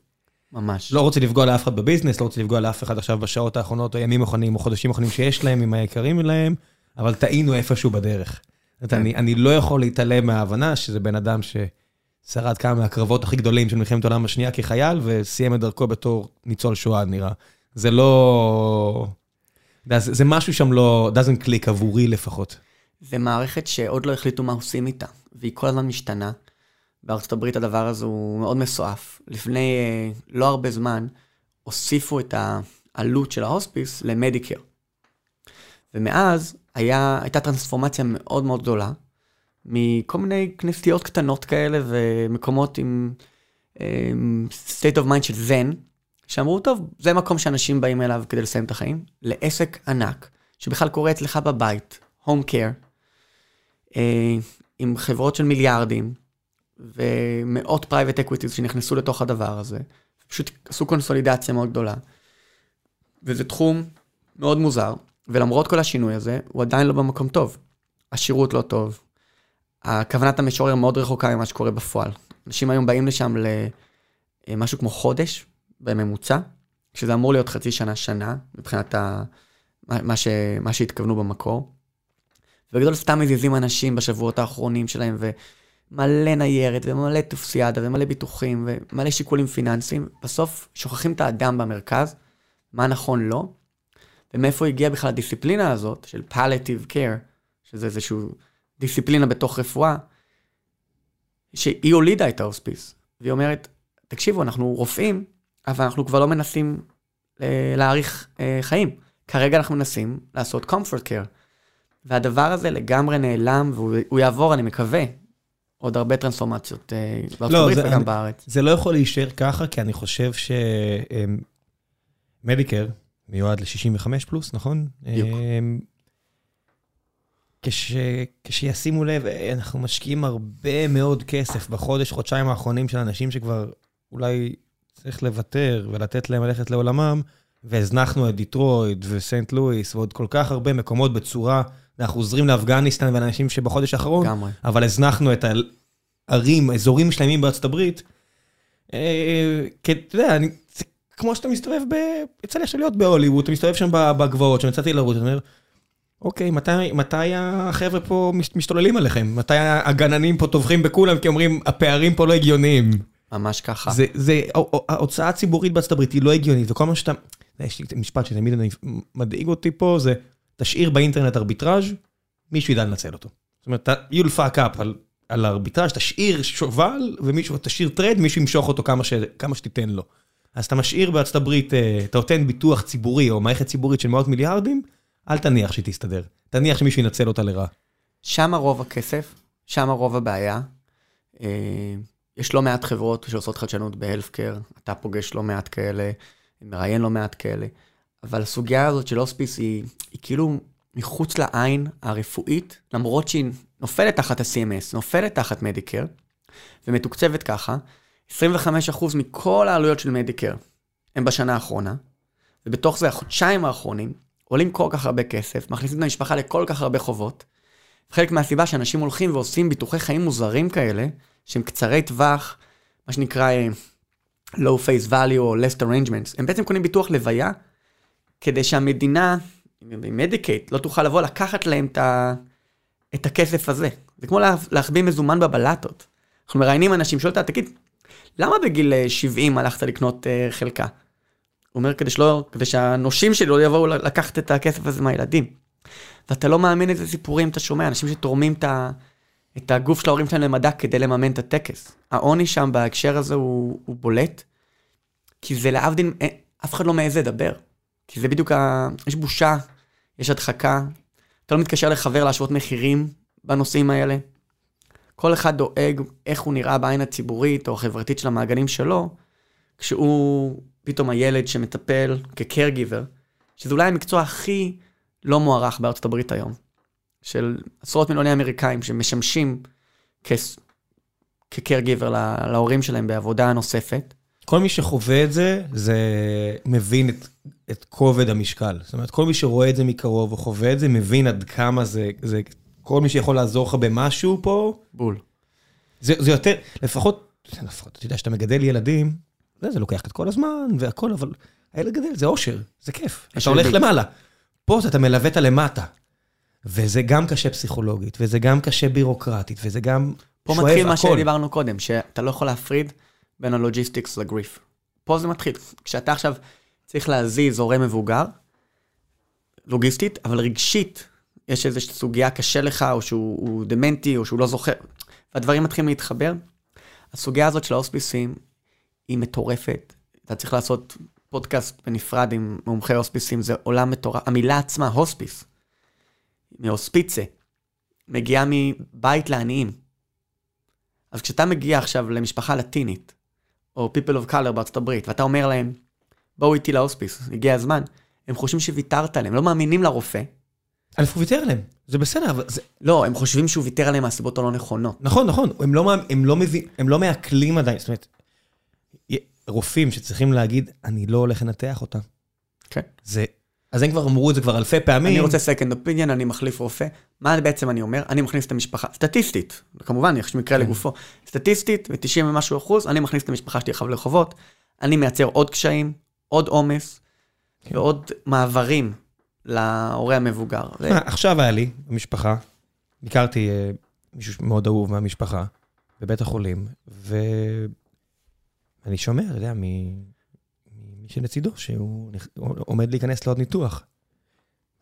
ממש.
לא רוצה לפגוע לאף אחד בביזנס, לא רוצה לפגוע לאף אחד עכשיו בשעות האחרונות, או ימים אחרונים, או חודשים אחרונים שיש להם, עם היקרים להם, אבל טעינו איפשהו בדרך. כן. אני, אני לא יכול להתעלם מההבנה שזה בן אדם ששרד כמה מהקרבות הכי גדולים של מלחמת העולם השנייה כחייל, וסיים את דרכו בתור ניצול שואה, נראה. זה לא... זה, זה משהו שם לא... doesn't click עבורי לפחות.
זה מערכת שעוד לא החליטו מה עושים איתה, והיא כל הזמן משתנה. בארצות הברית הדבר הזה הוא מאוד מסועף. לפני אה, לא הרבה זמן הוסיפו את העלות של ההוספיס למדיקר. ומאז היה, הייתה טרנספורמציה מאוד מאוד גדולה, מכל מיני כנסיות קטנות כאלה ומקומות עם um, state of mind של זן, שאמרו, טוב, זה מקום שאנשים באים אליו כדי לסיים את החיים, לעסק ענק, שבכלל קורה אצלך בבית, home care, uh, עם חברות של מיליארדים, ומאות private equities שנכנסו לתוך הדבר הזה, פשוט עשו קונסולידציה מאוד גדולה. וזה תחום מאוד מוזר, ולמרות כל השינוי הזה, הוא עדיין לא במקום טוב. השירות לא טוב, הכוונת המשורר מאוד רחוקה ממה שקורה בפועל. אנשים היום באים לשם למשהו כמו חודש בממוצע, שזה אמור להיות חצי שנה, שנה, מבחינת ה... מה, ש... מה שהתכוונו במקור. ובגדול סתם מזיזים אנשים בשבועות האחרונים שלהם, ומלא ניירת, ומלא טופסיאדה, ומלא ביטוחים, ומלא שיקולים פיננסיים. בסוף שוכחים את האדם במרכז, מה נכון לו, ומאיפה הגיעה בכלל הדיסציפלינה הזאת של palliative care, שזה איזשהו דיסציפלינה בתוך רפואה, שהיא הולידה את ההוספיס. והיא אומרת, תקשיבו, אנחנו רופאים, אבל אנחנו כבר לא מנסים אה, להאריך אה, חיים. כרגע אנחנו מנסים לעשות comfort care. והדבר הזה לגמרי נעלם, והוא יעבור, אני מקווה, עוד הרבה טרנספורמציות אה, בארצות לא, הברית וגם אני, בארץ.
זה לא יכול להישאר ככה, כי אני חושב שמדיקר מיועד ל-65 פלוס, נכון?
בדיוק.
כש, כשישימו לב, אנחנו משקיעים הרבה מאוד כסף בחודש, חודשיים האחרונים של אנשים שכבר אולי צריך לוותר ולתת להם ללכת לעולמם, והזנחנו את דיטרויד וסנט לואיס ועוד כל כך הרבה מקומות בצורה, אנחנו עוזרים לאפגניסטן ולאנשים שבחודש האחרון,
גמרי.
אבל הזנחנו את הערים, אזורים שלמים בארצות הברית. אה, כי אתה יודע, אני, כמו שאתה מסתובב ב... יצא לי עכשיו להיות בהוליווד, אתה מסתובב שם בגבעות, שם יצאתי לרוץ, אתה אומר, אוקיי, מתי, מתי החבר'ה פה משתוללים עליכם? מתי הגננים פה טובחים בכולם כי אומרים, הפערים פה לא הגיוניים?
ממש ככה.
זה, זה, ההוצאה הציבורית בארצות הברית היא לא הגיונית, וכל מה שאתה... יש לי משפט שתמיד מדאיג אותי פה, זה תשאיר באינטרנט ארביטראז', מישהו ידע לנצל אותו. זאת אומרת, you'll fuck up על, על ארביטראז', תשאיר שובל, ומישהו, תשאיר טרד, מישהו ימשוך אותו כמה, ש, כמה שתיתן לו. אז אתה משאיר בארצות הברית, אה, אתה נותן ביטוח ציבורי או מערכת ציבורית של מאות מיליארדים, אל תניח שהיא תסתדר. תניח שמישהו ינצל אותה לרעה.
שם רוב הכסף, שם רוב הבעיה. אה, יש לא מעט חברות שעושות חדשנות בהלפקר, אתה פוגש לא מעט כאלה, מראיין לא מעט כאלה, אבל הסוגיה הזאת של הוספיס היא, היא כאילו מחוץ לעין הרפואית, למרות שהיא נופלת תחת ה-CMS, נופלת תחת מדיקר, ומתוקצבת ככה, 25% מכל העלויות של מדיקר הם בשנה האחרונה, ובתוך זה החודשיים האחרונים עולים כל כך הרבה כסף, מכניסים את המשפחה לכל כך הרבה חובות. חלק מהסיבה שאנשים הולכים ועושים ביטוחי חיים מוזרים כאלה, שהם קצרי טווח, מה שנקרא uh, low face value או less arrangements, הם בעצם קונים ביטוח לוויה, כדי שהמדינה, מדיקייט, לא תוכל לבוא לקחת להם את, ה, את הכסף הזה. זה כמו לה, להחביא מזומן בבלטות. אנחנו מראיינים אנשים, שואל אותה, תגיד, למה בגיל 70 אה, הלכת לקנות uh, חלקה? הוא אומר, כדי שלא, כדי שהנושים שלי לא יבואו לקחת את הכסף הזה מהילדים. ואתה לא מאמין איזה סיפורים אתה שומע, אנשים שתורמים את, ה, את הגוף של ההורים שלהם למדע כדי לממן את הטקס. העוני שם בהקשר הזה הוא, הוא בולט, כי זה להבדיל, אה, אף אחד לא מעז לדבר. כי זה בדיוק ה... יש בושה, יש הדחקה, אתה לא מתקשר לחבר להשוות מחירים בנושאים האלה. כל אחד דואג איך הוא נראה בעין הציבורית או החברתית של המעגלים שלו, כשהוא פתאום הילד שמטפל כ-caregiver, שזה אולי המקצוע הכי לא מוערך בארצות הברית היום, של עשרות מיליוני אמריקאים שמשמשים כ-caregiver להורים שלהם בעבודה נוספת.
כל מי שחווה את זה, זה מבין את, את כובד המשקל. זאת אומרת, כל מי שרואה את זה מקרוב או חווה את זה, מבין עד כמה זה, זה כל מי שיכול לעזור לך במשהו פה.
בול.
זה, זה יותר, לפחות, לפחות, אתה יודע, כשאתה מגדל ילדים, זה, זה לוקח את כל הזמן והכל, אבל הילד גדל, זה אושר, זה כיף. אתה הולך למעלה. פה אתה מלווה את הלמטה. וזה גם קשה פסיכולוגית, וזה גם קשה בירוקרטית, וזה גם
פה שוב מתחיל מה שדיברנו קודם, שאתה לא יכול להפריד בין ה logistics ל grief. פה זה מתחיל. כשאתה עכשיו צריך להזיז הורה מבוגר, לוגיסטית, אבל רגשית, יש איזושהי סוגיה קשה לך, או שהוא דמנטי, או שהוא לא זוכר, והדברים מתחילים להתחבר, הסוגיה הזאת של ההוספיסים היא מטורפת. אתה צריך לעשות פודקאסט בנפרד עם מומחי הוספיסים, זה עולם מטורף. המילה עצמה, הוספיס, מהוספיצה, מגיעה מבית לעניים. אז כשאתה מגיע עכשיו למשפחה לטינית, או people of color בארצות הברית, ואתה אומר להם, בואו איתי להוספיס, הגיע הזמן, הם חושבים שוויתרת עליהם, לא מאמינים לרופא.
א', הוא ויתר עליהם, זה בסדר, אבל זה...
לא, הם חושבים שהוא ויתר עליהם מהסיבות הלא נכונות.
נכון, נכון, הם לא, הם לא, מבין, הם לא מעכלים עדיין, זאת אומרת, רופאים שצריכים להגיד, אני לא הולך לנתח אותה.
כן.
זה, אז הם כבר אמרו את זה כבר אלפי פעמים.
אני רוצה second opinion, אני מחליף רופא. מה בעצם אני אומר? אני מכניס את המשפחה, סטטיסטית, כמובן, יש מקרה כן. לגופו, סטטיסטית, ב-90 ומשהו אחוז, אני מכניס את המשפחה שלי לחובות, אני מייצר עוד קשיים, עוד עומס, כן. ועוד מעברים להורה המבוגר.
עכשיו היה לי, במשפחה, ביקרתי uh, מישהו מאוד אהוב מהמשפחה, בבית החולים, ואני שומע, אתה יודע, ממי שלצידו, שהוא עומד להיכנס לעוד ניתוח.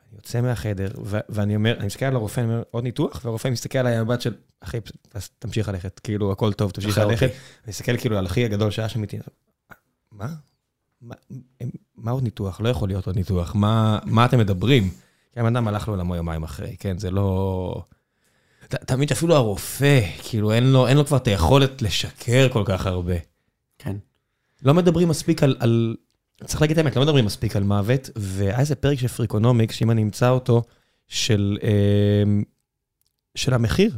אני יוצא מהחדר, ו- ואני אומר, אני מסתכל על הרופא, אני אומר, עוד ניתוח? והרופא מסתכל עליי במבט של, אחי, תמשיך ללכת, כאילו, הכל טוב, תמשיך ללכת. אני מסתכל כאילו על אחי הגדול שהיה שם איתי, מה? מה, מה עוד ניתוח? לא יכול להיות עוד ניתוח. מה, מה אתם מדברים? כי הבן אדם הלך לעולמו יומיים אחרי, כן? זה לא... תמיד שאפילו הרופא, כאילו, אין לו, אין לו כבר את היכולת לשקר כל כך הרבה.
כן.
לא מדברים מספיק על, על... צריך להגיד את האמת, לא מדברים מספיק על מוות, והיה איזה פרק של Freakonomics, שאם אני אמצא אותו, של, אה, של המחיר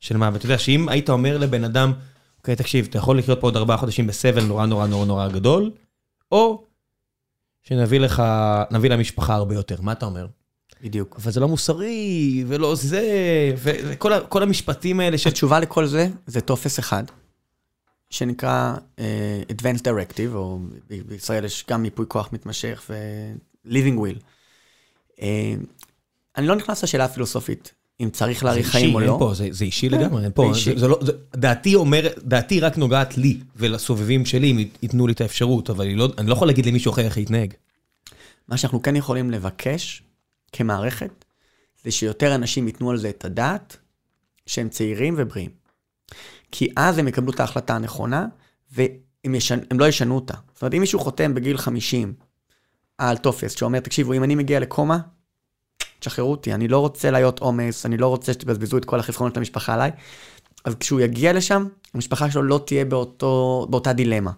של מוות. אתה יודע, שאם היית אומר לבן אדם, אוקיי, תקשיב, אתה יכול לחיות פה עוד ארבעה חודשים בסבל נורא נורא נורא נורא גדול, או שנביא לך, נביא למשפחה הרבה יותר. מה אתה אומר?
בדיוק.
אבל זה לא מוסרי, ולא זה, וכל המשפטים האלה
ש... התשובה לכל זה, זה טופס אחד, שנקרא uh, Advanced Directive, או בישראל יש גם מיפוי כוח מתמשך ו-Living Will. Uh, אני לא נכנס לשאלה הפילוסופית, אם צריך להאריך חיים או לא.
פה, זה, זה אישי כן, לגמרי, פה, זה. זה לא, זה, דעתי אומר, דעתי רק נוגעת לי ולסובבים שלי, אם ייתנו לי את האפשרות, אבל לא, אני לא יכול להגיד למישהו אחר איך להתנהג.
מה שאנחנו כן יכולים לבקש כמערכת, זה שיותר אנשים ייתנו על זה את הדעת, שהם צעירים ובריאים. כי אז הם יקבלו את ההחלטה הנכונה, והם ישנ... לא ישנו אותה. זאת אומרת, אם מישהו חותם בגיל 50 על טופס שאומר, תקשיבו, אם אני מגיע לקומה, תשחררו אותי, אני לא רוצה להיות עומס, אני לא רוצה שתבזבזו את כל החסכונות של המשפחה עליי. אז כשהוא יגיע לשם, המשפחה שלו לא תהיה באותו, באותה דילמה.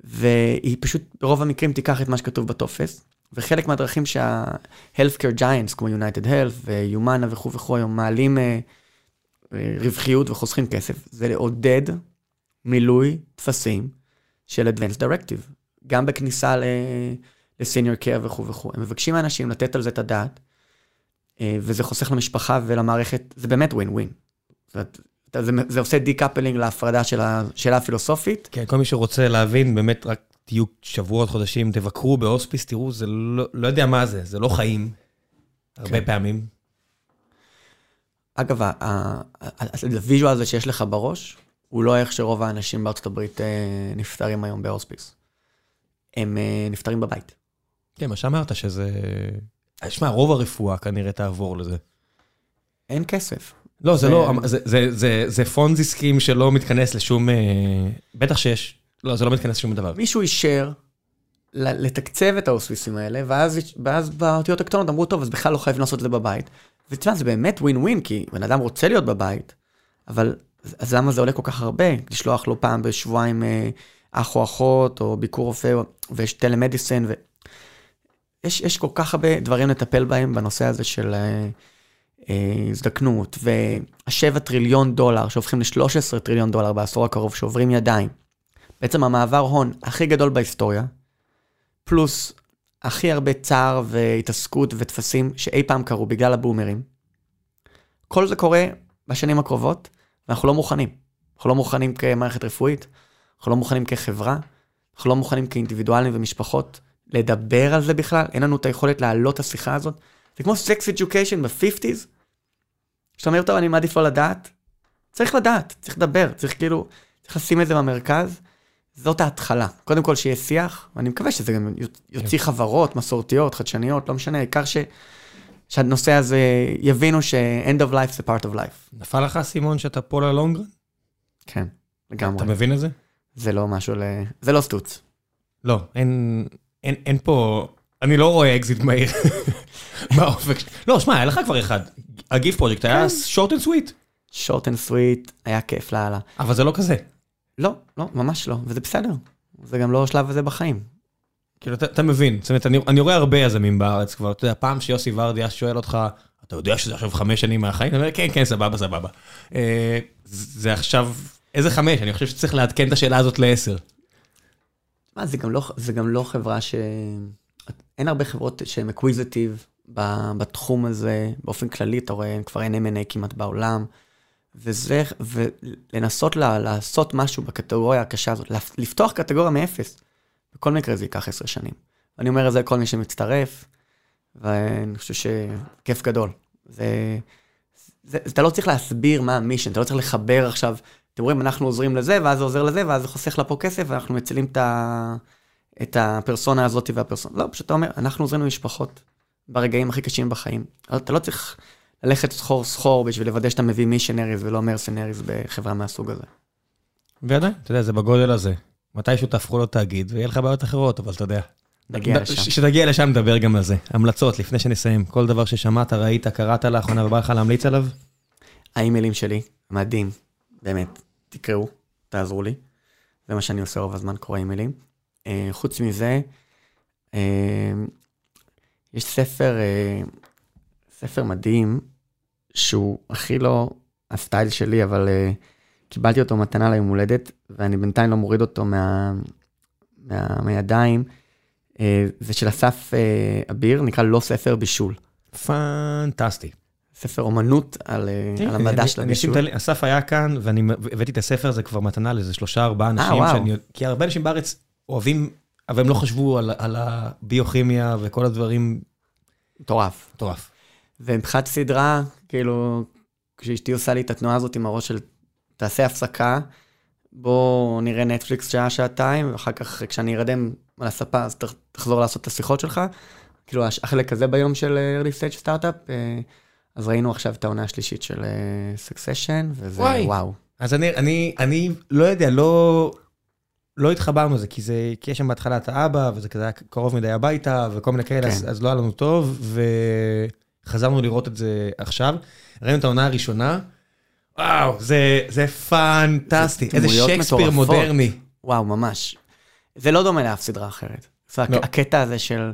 והיא פשוט ברוב המקרים תיקח את מה שכתוב בטופס, וחלק מהדרכים שה-healthcare giants כמו United Health ו-Humana וכו' וכו' היום מעלים uh, רווחיות וחוסכים כסף, זה לעודד מילוי טפסים של Advanced Directive, גם בכניסה ל-Senior Care וכו' וכו'. הם מבקשים מאנשים לתת על זה את הדעת, אה, וזה חוסך למשפחה ולמערכת, זה באמת ווין ווין. זה, זה עושה decoupling להפרדה של השאלה הפילוסופית.
כן, כל מי שרוצה להבין, באמת רק תהיו שבועות, חודשים, תבקרו בהוספיס, תראו, זה לא, לא יודע מה זה, זה לא חיים, הרבה כן. פעמים.
אגב, ה-visual הזה שיש לך בראש, הוא לא איך שרוב האנשים בארצות הברית אה, נפטרים היום בהוספיס. הם אה, נפטרים בבית.
כן, מה שאמרת, שזה... שמע, רוב הרפואה כנראה תעבור לזה.
אין כסף.
לא, זה לא, זה Ponzi scheme שלא מתכנס לשום, אה, בטח שיש, לא, זה לא מתכנס לשום דבר.
מישהו אישר לתקצב את האוספיסים האלה, ואז, ואז באותיות הקטנות אמרו, טוב, אז בכלל לא חייבים לעשות את זה בבית. ותשמע, זה באמת ווין ווין, כי בן אדם רוצה להיות בבית, אבל אז למה זה עולה כל כך הרבה? לשלוח לו פעם בשבועיים אה, אח או אחות, או ביקור רופא, ויש טלמדיסן, ו... יש, יש כל כך הרבה דברים לטפל בהם בנושא הזה של אה, אה, הזדקנות, והשבע טריליון דולר שהופכים ל-13 טריליון דולר בעשור הקרוב, שעוברים ידיים. בעצם המעבר הון הכי גדול בהיסטוריה, פלוס הכי הרבה צער והתעסקות וטפסים שאי פעם קרו בגלל הבומרים. כל זה קורה בשנים הקרובות, ואנחנו לא מוכנים. אנחנו לא מוכנים כמערכת רפואית, אנחנו לא מוכנים כחברה, אנחנו לא מוכנים כאינדיבידואלים ומשפחות. לדבר על זה בכלל, אין לנו את היכולת להעלות את השיחה הזאת. זה כמו סקס אדיוקיישן ב-50's, שאתה אומר, טוב, אני מעדיף לא לדעת. צריך לדעת, צריך לדבר, צריך כאילו, צריך לשים את זה במרכז. זאת ההתחלה. קודם כל שיהיה שיח, ואני מקווה שזה גם יוציא כן. חברות מסורתיות, חדשניות, לא משנה, העיקר ש... שהנושא הזה יבינו ש-end of life זה part of life.
נפל לך האסימון שאתה פה ל-long run?
כן, לגמרי.
אתה מבין את זה?
זה לא משהו ל... זה לא סטוץ.
לא, אין, אין, אין פה, אני לא רואה אקזיט מהיר (laughs) באופק. לא, שמע, היה לך כבר אחד. הגיף פרויקט היה short and sweet,
short and sweet, היה כיף לאללה.
אבל זה לא כזה.
לא, לא, ממש לא, וזה בסדר. זה גם לא השלב הזה בחיים.
כאילו, אתה, אתה מבין, זאת אומרת, אני, אני רואה הרבה יזמים בארץ כבר, אתה יודע, פעם שיוסי ורדי היה שואל אותך, אתה יודע שזה עכשיו חמש שנים מהחיים? אני אומר, כן, כן, סבבה, סבבה. אה, זה עכשיו, איזה חמש? אני חושב שצריך לעדכן את השאלה הזאת לעשר.
מה, זה גם לא, זה גם לא חברה ש... אין הרבה חברות שהן acquisitive בתחום הזה, באופן כללי, אתה רואה, כבר אין M&A כמעט בעולם. וזה, ולנסות לה, לעשות משהו בקטגוריה הקשה הזאת, לפתוח קטגוריה מאפס, בכל מקרה זה ייקח עשר שנים. אני אומר את זה לכל מי שמצטרף, ואני חושב שכיף גדול. זה, זה, אתה לא צריך להסביר מה ה-mission, אתה לא צריך לחבר עכשיו, אתם רואים, אנחנו עוזרים לזה, ואז זה עוזר לזה, ואז זה חוסך לה פה כסף, ואנחנו מצילים את, ה, את הפרסונה הזאת והפרסונה. לא, פשוט אתה אומר, אנחנו עוזרים למשפחות ברגעים הכי קשים בחיים. אתה לא צריך ללכת סחור סחור בשביל לוודא שאתה מביא מישנריז ולא מרסנריז בחברה מהסוג הזה.
ועדיין, אתה יודע, זה בגודל הזה. מתישהו תהפכו לו תאגיד, ויהיה לך בעיות אחרות, אבל אתה יודע.
נגיע לשם.
כשתגיע לשם נדבר גם על זה. המלצות, לפני שנסיים. כל דבר ששמעת, ראית, קראת לאחרונה ובא לך להמליץ עליו?
האימיילים שלי, מדהים, באמת, תקראו, תעזרו לי. זה מה שאני עושה רוב הזמן, קורא אימיילים. אה, חוץ מזה, אה, יש ספר, אה, ספר מדהים, שהוא הכי לא הסטייל שלי, אבל קיבלתי אותו מתנה ליום הולדת, ואני בינתיים לא מוריד אותו מה, מה, מהידיים. זה של אסף אביר, נקרא לא ספר בישול.
פנטסטי.
ספר אומנות על, על המדע של הבישול.
אסף היה כאן, ואני הבאתי את הספר הזה כבר מתנה לאיזה שלושה ארבעה אנשים, שאני, כי הרבה אנשים בארץ אוהבים, אבל הם לא חשבו על, על הביוכימיה וכל הדברים.
מטורף.
מטורף.
ומבחינת סדרה, כאילו, כשאשתי עושה לי את התנועה הזאת עם הראש של תעשה הפסקה, בוא נראה נטפליקס שעה, שעתיים, ואחר כך כשאני ארדם על הספה, אז תחזור לעשות את השיחות שלך. כאילו, החלק הזה ביום של early stage startup, אה, אז ראינו עכשיו את העונה השלישית של סקסשן, אה, וזה וואי. וואו.
אז אני, אני, אני לא יודע, לא, לא התחברנו לזה, כי זה, כי יש שם בהתחלה את האבא, וזה כזה היה קרוב מדי הביתה, וכל מיני כאלה, כן. אז, אז לא היה לנו טוב, וחזרנו לראות את זה עכשיו. ראינו את העונה הראשונה, וואו, זה, זה פנטסטי, איזה שייקספיר מודרני.
וואו, ממש. זה לא דומה לאף סדרה אחרת. לא. הקטע הזה של,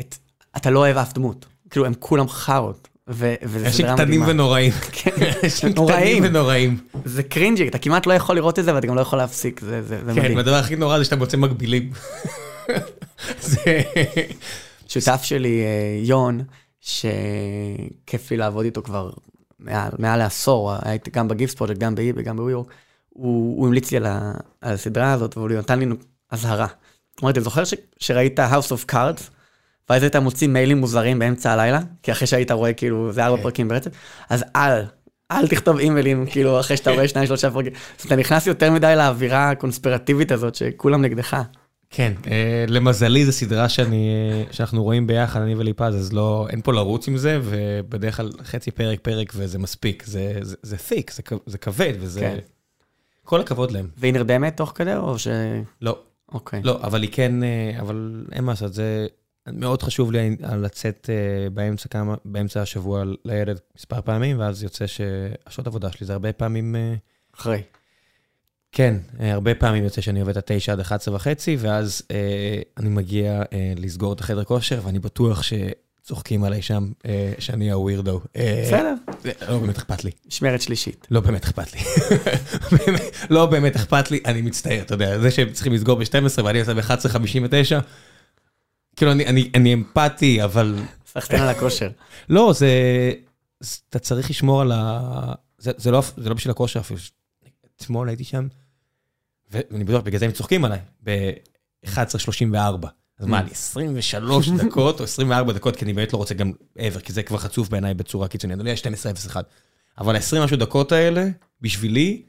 את, אתה לא אוהב אף דמות. כאילו, הם כולם חארות.
אנשים קטנים ונוראים. כן, אנשים קטנים ונוראים.
זה קרינג'י, אתה כמעט לא יכול לראות את זה ואתה גם לא יכול להפסיק, זה מדהים.
כן, והדבר הכי נורא זה שאתה מוצא מקבילים. (laughs)
שותף שלי, אה, יון, שכיף לי לעבוד איתו כבר מעל לעשור, הייתי גם בגיפס פרויקט, גם באי וגם בוויורק, הוא המליץ לי על הסדרה הזאת, והוא נתן לי אזהרה. אמרתי, זוכר שראית House of Cards? ואז היית מוציא מיילים מוזרים באמצע הלילה, כי אחרי שהיית רואה כאילו זה ארבע כן. פרקים ברצף, אז אל, אל תכתוב אימיילים כאילו אחרי שאתה רואה שניים שלושה פרקים. אז אתה נכנס יותר מדי לאווירה הקונספירטיבית הזאת שכולם נגדך.
כן, אה, למזלי זו סדרה שאני, שאנחנו רואים ביחד, אני וליפז, אז לא, אין פה לרוץ עם זה, ובדרך כלל חצי פרק פרק וזה מספיק, זה, זה, זה thick, זה, זה כבד, וזה... כן. כל הכבוד להם.
והיא נרדמת תוך כדי או ש...
לא.
אוקיי.
לא, אבל היא כן, אה, אבל אין מה לעשות, זה... מאוד חשוב לי לצאת אה, באמצע כמה, באמצע השבוע לילד מספר פעמים, ואז יוצא שהשעות עבודה שלי זה הרבה פעמים... אה,
אחרי.
כן, אה, הרבה פעמים יוצא שאני עובד את ה-9 עד 11 וחצי, ואז אה, אני מגיע אה, לסגור את החדר כושר, ואני בטוח שצוחקים עליי שם, אה, שאני הווירדו.
אה, בסדר.
לא באמת אכפת לי.
משמרת שלישית.
לא באמת אכפת לי. (laughs) לא באמת אכפת לי, אני מצטער, אתה יודע, זה שהם צריכים לסגור ב-12 ואני עושה ב-11.59, כאילו, אני, אני, אני אמפתי, אבל...
סחטן על הכושר.
לא, זה... אתה צריך לשמור על ה... זה, זה, לא, זה לא בשביל הכושר אפילו. אתמול הייתי שם, ואני בטוח, בגלל זה הם צוחקים עליי, ב-11.34. אז מה, לי 23 (laughs) דקות או 24 דקות, כי אני באמת לא רוצה גם ever, כי זה כבר חצוף בעיניי בצורה קיצונית. אדוני, יש 12.01. אבל ה-20 משהו דקות האלה, בשבילי,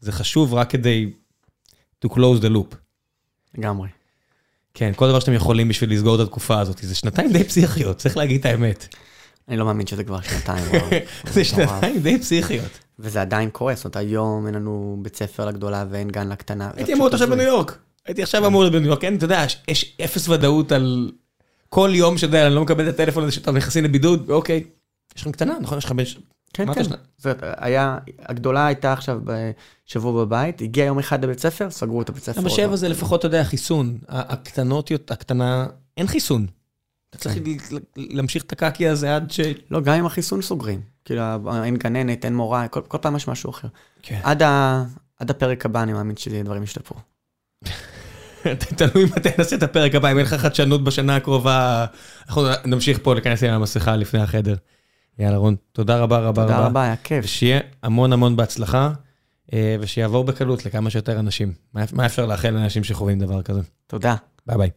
זה חשוב רק כדי to close the loop.
לגמרי.
כן, כל דבר שאתם יכולים בשביל לסגור את התקופה הזאת, זה שנתיים די פסיכיות, צריך להגיד את האמת.
אני לא מאמין שזה כבר שנתיים. (laughs)
זה שנתיים די פסיכיות.
וזה עדיין קורה, זאת אומרת, היום אין לנו בית ספר לגדולה ואין גן לקטנה.
הייתי אמור להיות עכשיו בניו יורק. הייתי עכשיו אמור להיות בניו יורק, כן, אתה יודע, יש אפס ודאות על כל יום שאתה יודע, אני לא מקבל את הטלפון הזה שאתה נכנסים לבידוד, אוקיי, יש לכם קטנה, נכון? יש לך.
כן, כן. זאת היה, הגדולה הייתה עכשיו בשבוע בבית, הגיע יום אחד לבית ספר, סגרו את הבית ספר.
בשבע זה לפחות, אתה יודע, חיסון. הקטנות, הקטנה, אין חיסון. אתה צריך להמשיך את הקקי הזה עד ש...
לא, גם עם החיסון סוגרים. כאילו, אין גננת, אין מורה, כל, כל פעם יש משהו אחר.
כן.
עד, ה, עד הפרק הבא, אני מאמין שדברים ישתפרו. (laughs)
תלוי מתי נעשה את הפרק הבא, אם אין לך חדשנות בשנה הקרובה, אנחנו נמשיך פה להיכנס עם המסכה לפני החדר. יאללה רון, תודה רבה רבה
רבה. תודה רבה, היה כיף.
ושיהיה המון המון בהצלחה, ושיעבור בקלות לכמה שיותר אנשים. מה אפשר לאחל לאנשים שחווים דבר כזה?
תודה.
ביי ביי.